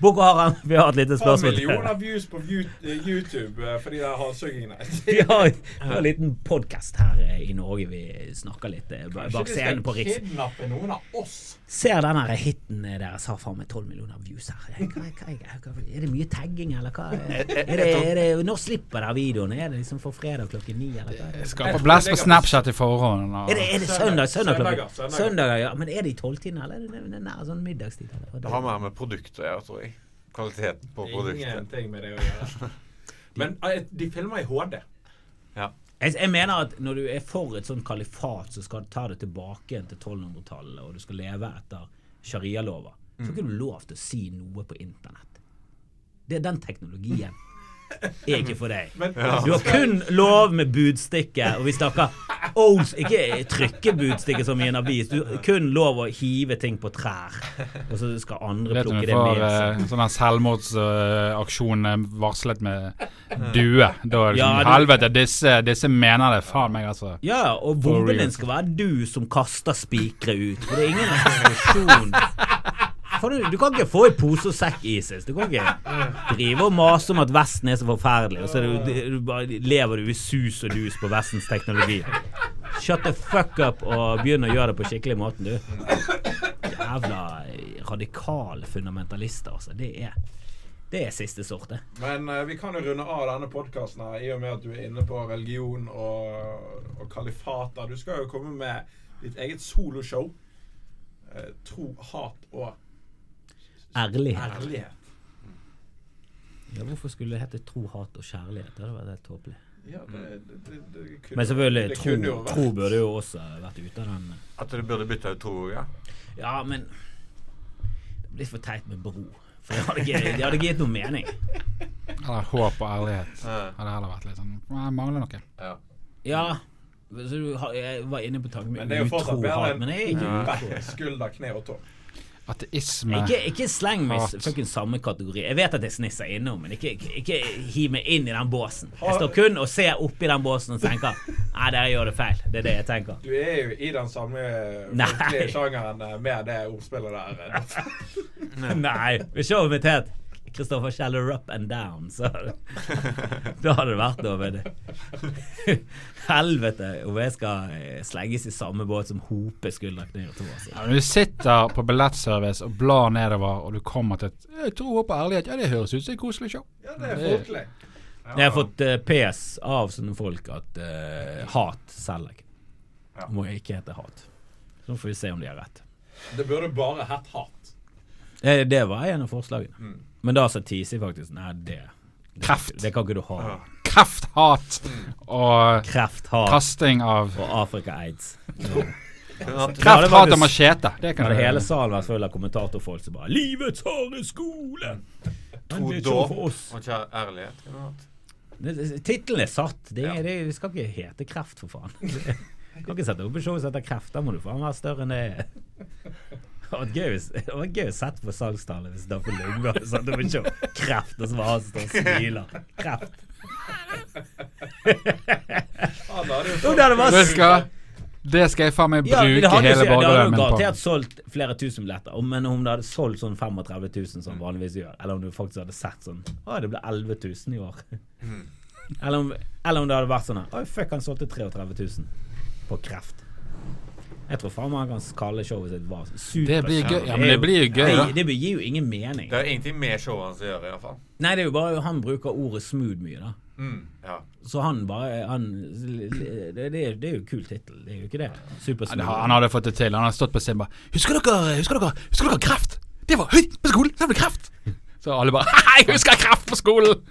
S6: Boko Haram? Vi har et lite spørsmål til.
S4: millioner views på eh, YouTube Fordi det de der halshuggingene.
S6: Vi har, vi har en liten podkast her eh, i Norge. Vi snakker litt eh, bak scenen på Riks.
S4: kidnappe noen av oss.
S6: Ser den her hiten eh, deres har faen meg 12 millioner views her. Eh, Hva, hva, hva, er det mye tagging, eller hva? Er det, er det, når slipper dere videoen? Er det liksom for fredag klokken ni, eller hva? er?
S8: Skaper blest på Snapchat i forhånd. og-
S6: Er det, er det søndag? Søndag søndag,
S4: søndag,
S6: søndag, ja. Men er det i tolvtiden, eller er det nær- nær sånn middagstid? Eller?
S5: Det har med produktet å gjøre, tror jeg. Kvaliteten på produktet.
S4: Ingenting med det å gjøre. Men eh, de filmer i HD.
S6: Jeg, jeg mener at når du er for et sånt kalifat så skal du ta det tilbake igjen til 1200-tallet, og du skal leve etter sharialover, så har ikke du lov til å si noe på internett. Det er den teknologien. Er ikke for deg.
S4: Men
S6: Du har kun lov med budstikke, og vi snakker old, ikke trykke budstikke som i en avis. Du har kun lov å hive ting på trær, og så skal andre plukke det med seg.
S8: uh, sånn selvmordsaksjon eh, varslet med due. Da er det
S6: Ja,
S8: sånn Helvete, disse, disse mener det. Faen meg, altså.
S6: Ja, og bomben din skal være du som kaster spikere ut. For det er ingen restriksjon. Du, du kan ikke få i pose og sekk, Isis. Du kan ikke drive og mase om at Vesten er så forferdelig, og så du, du, lever du i sus og dus på Vestens teknologi. Shut the fuck up og begynn å gjøre det på skikkelig måten, du. Jævla radikale fundamentalister, altså. Det er, det er siste sorte.
S4: Men uh, vi kan jo runde av denne podkasten i og med at du er inne på religion og, og kalifater. Du skal jo komme med ditt eget soloshow. Uh, tro, hat og
S6: Ærlighet.
S4: ærlighet.
S6: Ja, hvorfor skulle det hete tro, hat og kjærlighet? Det hadde vært helt tåpelig.
S4: Ja, det, det, det, kunne,
S6: Men selvfølgelig,
S4: det
S6: tro, tro burde jo også vært ute av den.
S5: At du burde bytte ut tro, ja.
S6: Ja, men det blir for teit med bro. For det hadde ikke, det hadde ikke gitt noe mening.
S8: Eller håp og ærlighet. Hadde heller vært litt sånn Jeg mangler noe.
S5: ja.
S6: Ja, så du, jeg var inne på tanken
S4: Men det er jo fortsatt bedre enn
S6: er utro.
S4: skulder, kne og tå.
S8: Ateisme.
S6: Ikke, ikke sleng meg i samme kategori. Jeg vet at jeg snisser innom, men ikke, ikke, ikke hiv meg inn i den båsen. Jeg står kun og ser oppi den båsen og tenker Nei, dere gjør det feil. Det er det jeg tenker.
S4: Du er jo i den samme folkelige sjangeren eh, med det ordspillet der. Nei.
S6: Nei, ser showet mitt het Kristoffer Kjeller up and down, så Da hadde det vært over. Helvete om jeg skal slegges slenges i samme båt som Hope skulderknir to. Altså.
S8: Ja, når du sitter på billettservice og blar nedover, og du kommer til et jeg tror, på ærlighet, ja, det høres ut som et koselig show.
S4: Ja, det er folkelig.
S6: Jeg har fått uh, PS av sånne folk at uh, hat selger jeg.
S5: Ja.
S6: Må jeg ikke hete hat. Så får vi se om de har rett.
S4: Det burde bare hett hat.
S6: Det, det var en av forslagene.
S5: Mm.
S6: Men da sa Tisi faktisk Nei, det, det,
S8: Kreft.
S6: det kan ikke du ha.
S5: Ja.
S8: Kreft, og
S6: Krefthat.
S8: kasting av
S6: og Afrika-aids.
S5: Krefthat
S6: Ja, var
S8: og machete. Det kan du
S6: hele salen vært full av kommentatorfolk som bare 'Livets harde skole'! Men
S5: To
S6: er
S5: dåp og kjær ærlighet.
S6: Tittelen er satt. Det,
S5: Ja.
S6: det, det skal ikke hete Kreft, for faen. Du kan ikke sette opp et show som heter Kreft. Da må du faen være større enn det er. Det var gøy, å sette på salgstallet hvis Dagfinn Lundgaard hadde opp et show. Kreft, og så var han som står og smiler. Kreft.
S4: Ja, da det jo
S6: det hadde vært
S8: Det skal, det skal jeg faen meg bruke
S6: hele hadde, på. det hadde jo garantert solgt flere tusen billetter. Om- Men om det hadde solgt sånn 35 000 som vanligvis gjør, eller om du faktisk hadde sett sånn Å, det ble 11 000 i år. Eller, om, eller om det hadde vært sånn Oi, fuck, han solgte 33 000 på kreft. Jeg tror faen meg han kan kalle showet sitt var super.
S8: Det blir gøy. Ja, men det blir jo gøy, da.
S6: Det, det gir jo ingen mening.
S5: Det er ingenting med showet hans å gjøre, iallfall.
S6: Nei, det er jo bare han bruker ordet smooth mye, da.
S5: Mm, ja.
S6: Så han bare han, det, det, det er jo kul tittel, det er jo ikke det?
S8: Ja,
S6: Supersmooth.
S8: Han, Han hadde fått det til. Han hadde stått på scenen bare Husker dere, husker dere, husker dere kreft? Det var høyt på skolen! Det ble kreft! Så alle bare Hei, jeg husker kreft på skolen!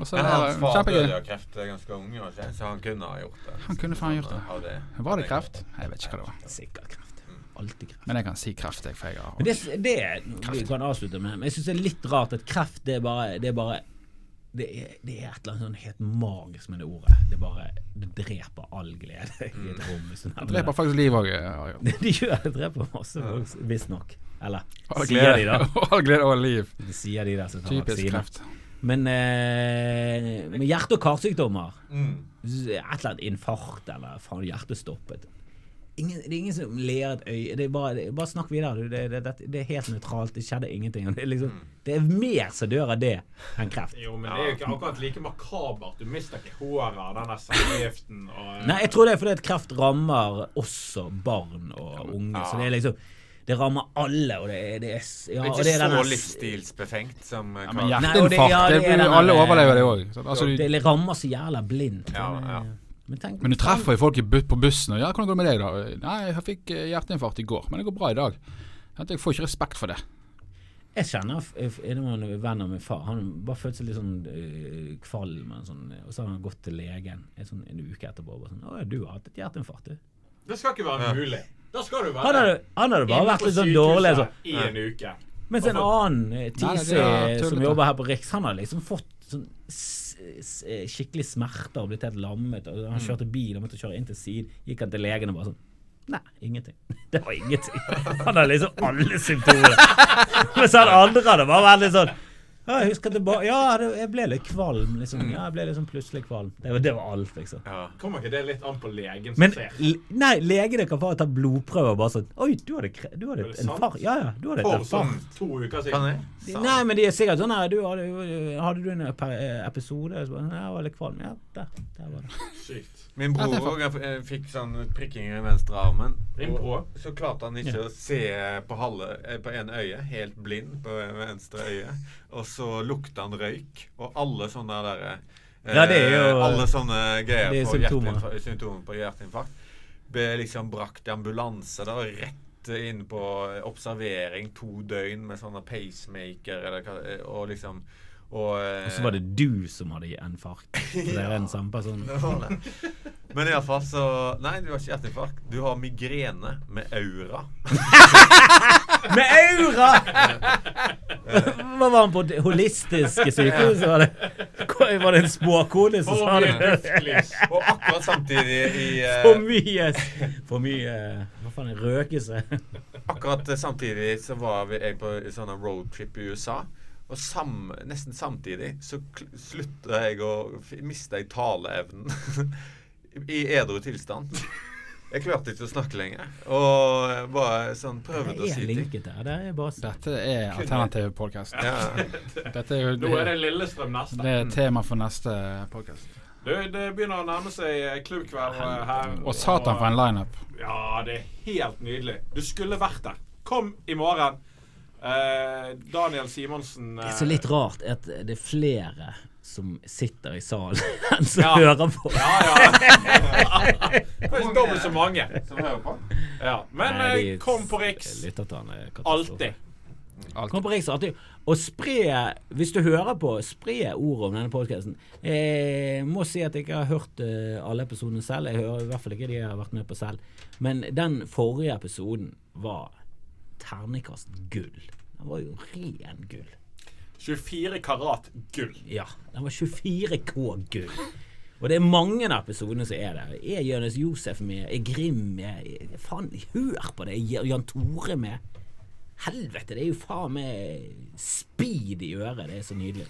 S8: Og så
S5: Men hans
S8: det
S5: far døde av kreft ganske ung, han så han kunne ha gjort det.
S8: Han kunne faen gjort det.
S5: Det.
S8: Var det kreft? Jeg vet ikke hva det var.
S6: Sikkert kreft. Alltid kreft.
S8: Men jeg kan si kreft, jeg, for jeg har
S6: Men det, det vi kan avslutte med Men jeg syns det er litt rart at kreft det er bare Det er bare det er, det er et eller annet sånn helt magisk med det ordet. Det bare Det dreper all glede i et rom.
S8: Det dreper faktisk liv òg.
S6: De gjør det. Dreper masse folk, visstnok. Eller
S8: All
S6: sier de, da.
S8: glede all glede og liv.
S6: Det sier de der som tar
S8: Typisk
S6: vaksine.
S8: kreft.
S6: Men eh, med hjerte- og karsykdommer
S5: Mm.
S6: Et eller annet infarkt eller faen hjertestoppet. Ingen, det er ingen som ler et øye. Det er bare, det er bare snakk videre. Det, det, det, det er helt nøytralt. Det skjedde ingenting. Det er, liksom, det er mer som dør av det enn kreft.
S4: Jo, men det er jo ikke akkurat like makabert. Du mister ikke håret av denne cellegiften
S6: Nei, jeg tror det er fordi at kreft rammer også barn og unge.
S5: Ja.
S6: Så det er liksom Det rammer alle, og det det er ja,
S5: Det er
S6: og
S5: ikke
S6: det er
S5: så livsstilsbefengt som
S8: Ja,
S5: kan-
S8: men
S6: Nei, det-
S8: hjerteinfarkt,
S6: ja,
S8: alle overlever det òg. Altså,
S6: Det rammer så jævla blindt.
S5: Ja, ja.
S6: eh, Men, tenk,
S8: men du treffer jo folk på bussen og 'Ja, hvordan går det med deg, da?' 'Nei, jeg fikk eh, hjerteinfarkt i går, men det går bra i dag.' Jeg får ikke respekt for det.
S6: Jeg kjenner en venn av min far. Han bare følte seg litt sånn øh, kvalm. og Sånn, og så har han gått til legen en, sånn, en uke etterpå. Og bare sånn, 'Å ja, du har hatt et hjerteinfarkt, du'.
S4: Det skal ikke være
S5: Ja.
S4: Da skal du være
S6: Han hadde, han hadde bare vært litt sånn dårlig. Så.
S4: I en uke.
S6: Mens en annen eh, Tise som jobber her på Riks, han har liksom fått sånn eh, skikkelig smerter og blitt helt lammet. Og han kjørte bil og måtte kjøre inn til siden. Gikk han til legen og bare sånn Nei, ingenting. Det var ingenting. Han har liksom alle symptomer. Mens han andre hadde bare vært litt sånn ja, jeg husker tilbake Ja, jeg ble litt kvalm, liksom. Ja, jeg ble liksom plutselig kvalm. Det var, det var alt, liksom.
S5: Ja.
S4: Kommer ikke det litt an på legen som
S6: Men
S4: ser?
S6: nei, legene kan bare ta blodprøver og bare sånn Oi, du hadde, du hadde
S4: det
S6: en far... Ja, ja, du hadde et
S4: For
S6: infarkt.
S4: sånn to uker
S5: Kan
S4: siden.
S6: Nei, men de er sikkert sånn her du, hadde, hadde du en episode? Så bare, jeg var litt kvalm. Ja, der. Der var det.
S4: Sykt.
S5: Min bror òg fikk sånn prikkinger i venstre armen. Og
S4: bror?
S5: Så klarte han ikke å se på halve eh, På en øye, helt blind på venstre øye. Og så lukta han røyk. Og alle sånne derre eh,
S6: Ja, det er jo-
S5: Alle sånne greier
S6: er
S5: på
S6: symptomer
S5: på hjerteinfarkt ble liksom brakt i ambulanse da, rett inn på observering to døgn med sånne pacemaker eller Og liksom og,
S6: Og så var det du som hadde infarkt. Så det er den samme personen.
S5: det. Men iallfall så Nei, du har ikke hjerteinfarkt. Du har migrene med aura.
S6: Med aura! Hva var han på det holistiske sykehuset? Var det, var det en spåkone som sa det?
S5: Og akkurat samtidig i uh,
S6: For mye For mye Hva en røkelse?
S5: Akkurat samtidig så var vi jeg på en sånn roadtrip i USA. Og sam, nesten samtidig så slutta jeg å miste jeg taleevnen. I edru tilstand. Jeg klarte ikke å snakke lenger. Og bare sånn prøvde å si ting.
S6: Det er bare
S8: Dette er alternativ podkast.
S5: Ja.
S4: Nå er det Lillestrøm neste.
S8: det er tema for neste podkast.
S4: Du, det begynner å nærme seg klubbkveld eh, her.
S8: Og satan for en lineup.
S4: Ja, det er helt nydelig. Du skulle vært der. Kom i morgen. Eh, Daniel Simonsen
S6: Det
S4: eh,
S6: er så litt rart at det er flere som sitter i salen enn som
S4: Ja.
S6: hører på.
S4: Ja, ja. Dobbelt så mange.
S5: Som hører på.
S4: Ja. Men
S6: Nei,
S4: eh,
S6: de
S4: kom på Riks.
S6: Lyttertallene
S4: Alltid.
S6: Kom på Riksartig. Og spre, hvis du hører på, spre ordet om denne podkasten. Jeg må si at jeg ikke har hørt eh, alle episodene selv. Jeg hører i hvert fall ikke de jeg har vært med på selv. Men den forrige episoden var ternekast gull. Den var jo ren gull.
S4: 24 karat gull.
S6: Ja, den var 24K gull. Og det er mange av episodene som er der. Er Jonis Josef med? Er Grim med? Faen, hør på det! Er Jan Tore med? Helvete, det er jo faen meg speed i øret. Det er så nydelig.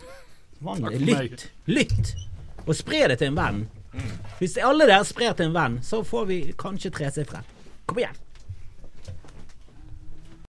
S8: Meg.
S6: lytt! Lytt! Og spre det til en venn. Hvis alle dere sprer til en venn, så får vi kanskje tre seg frem. Kom igjen!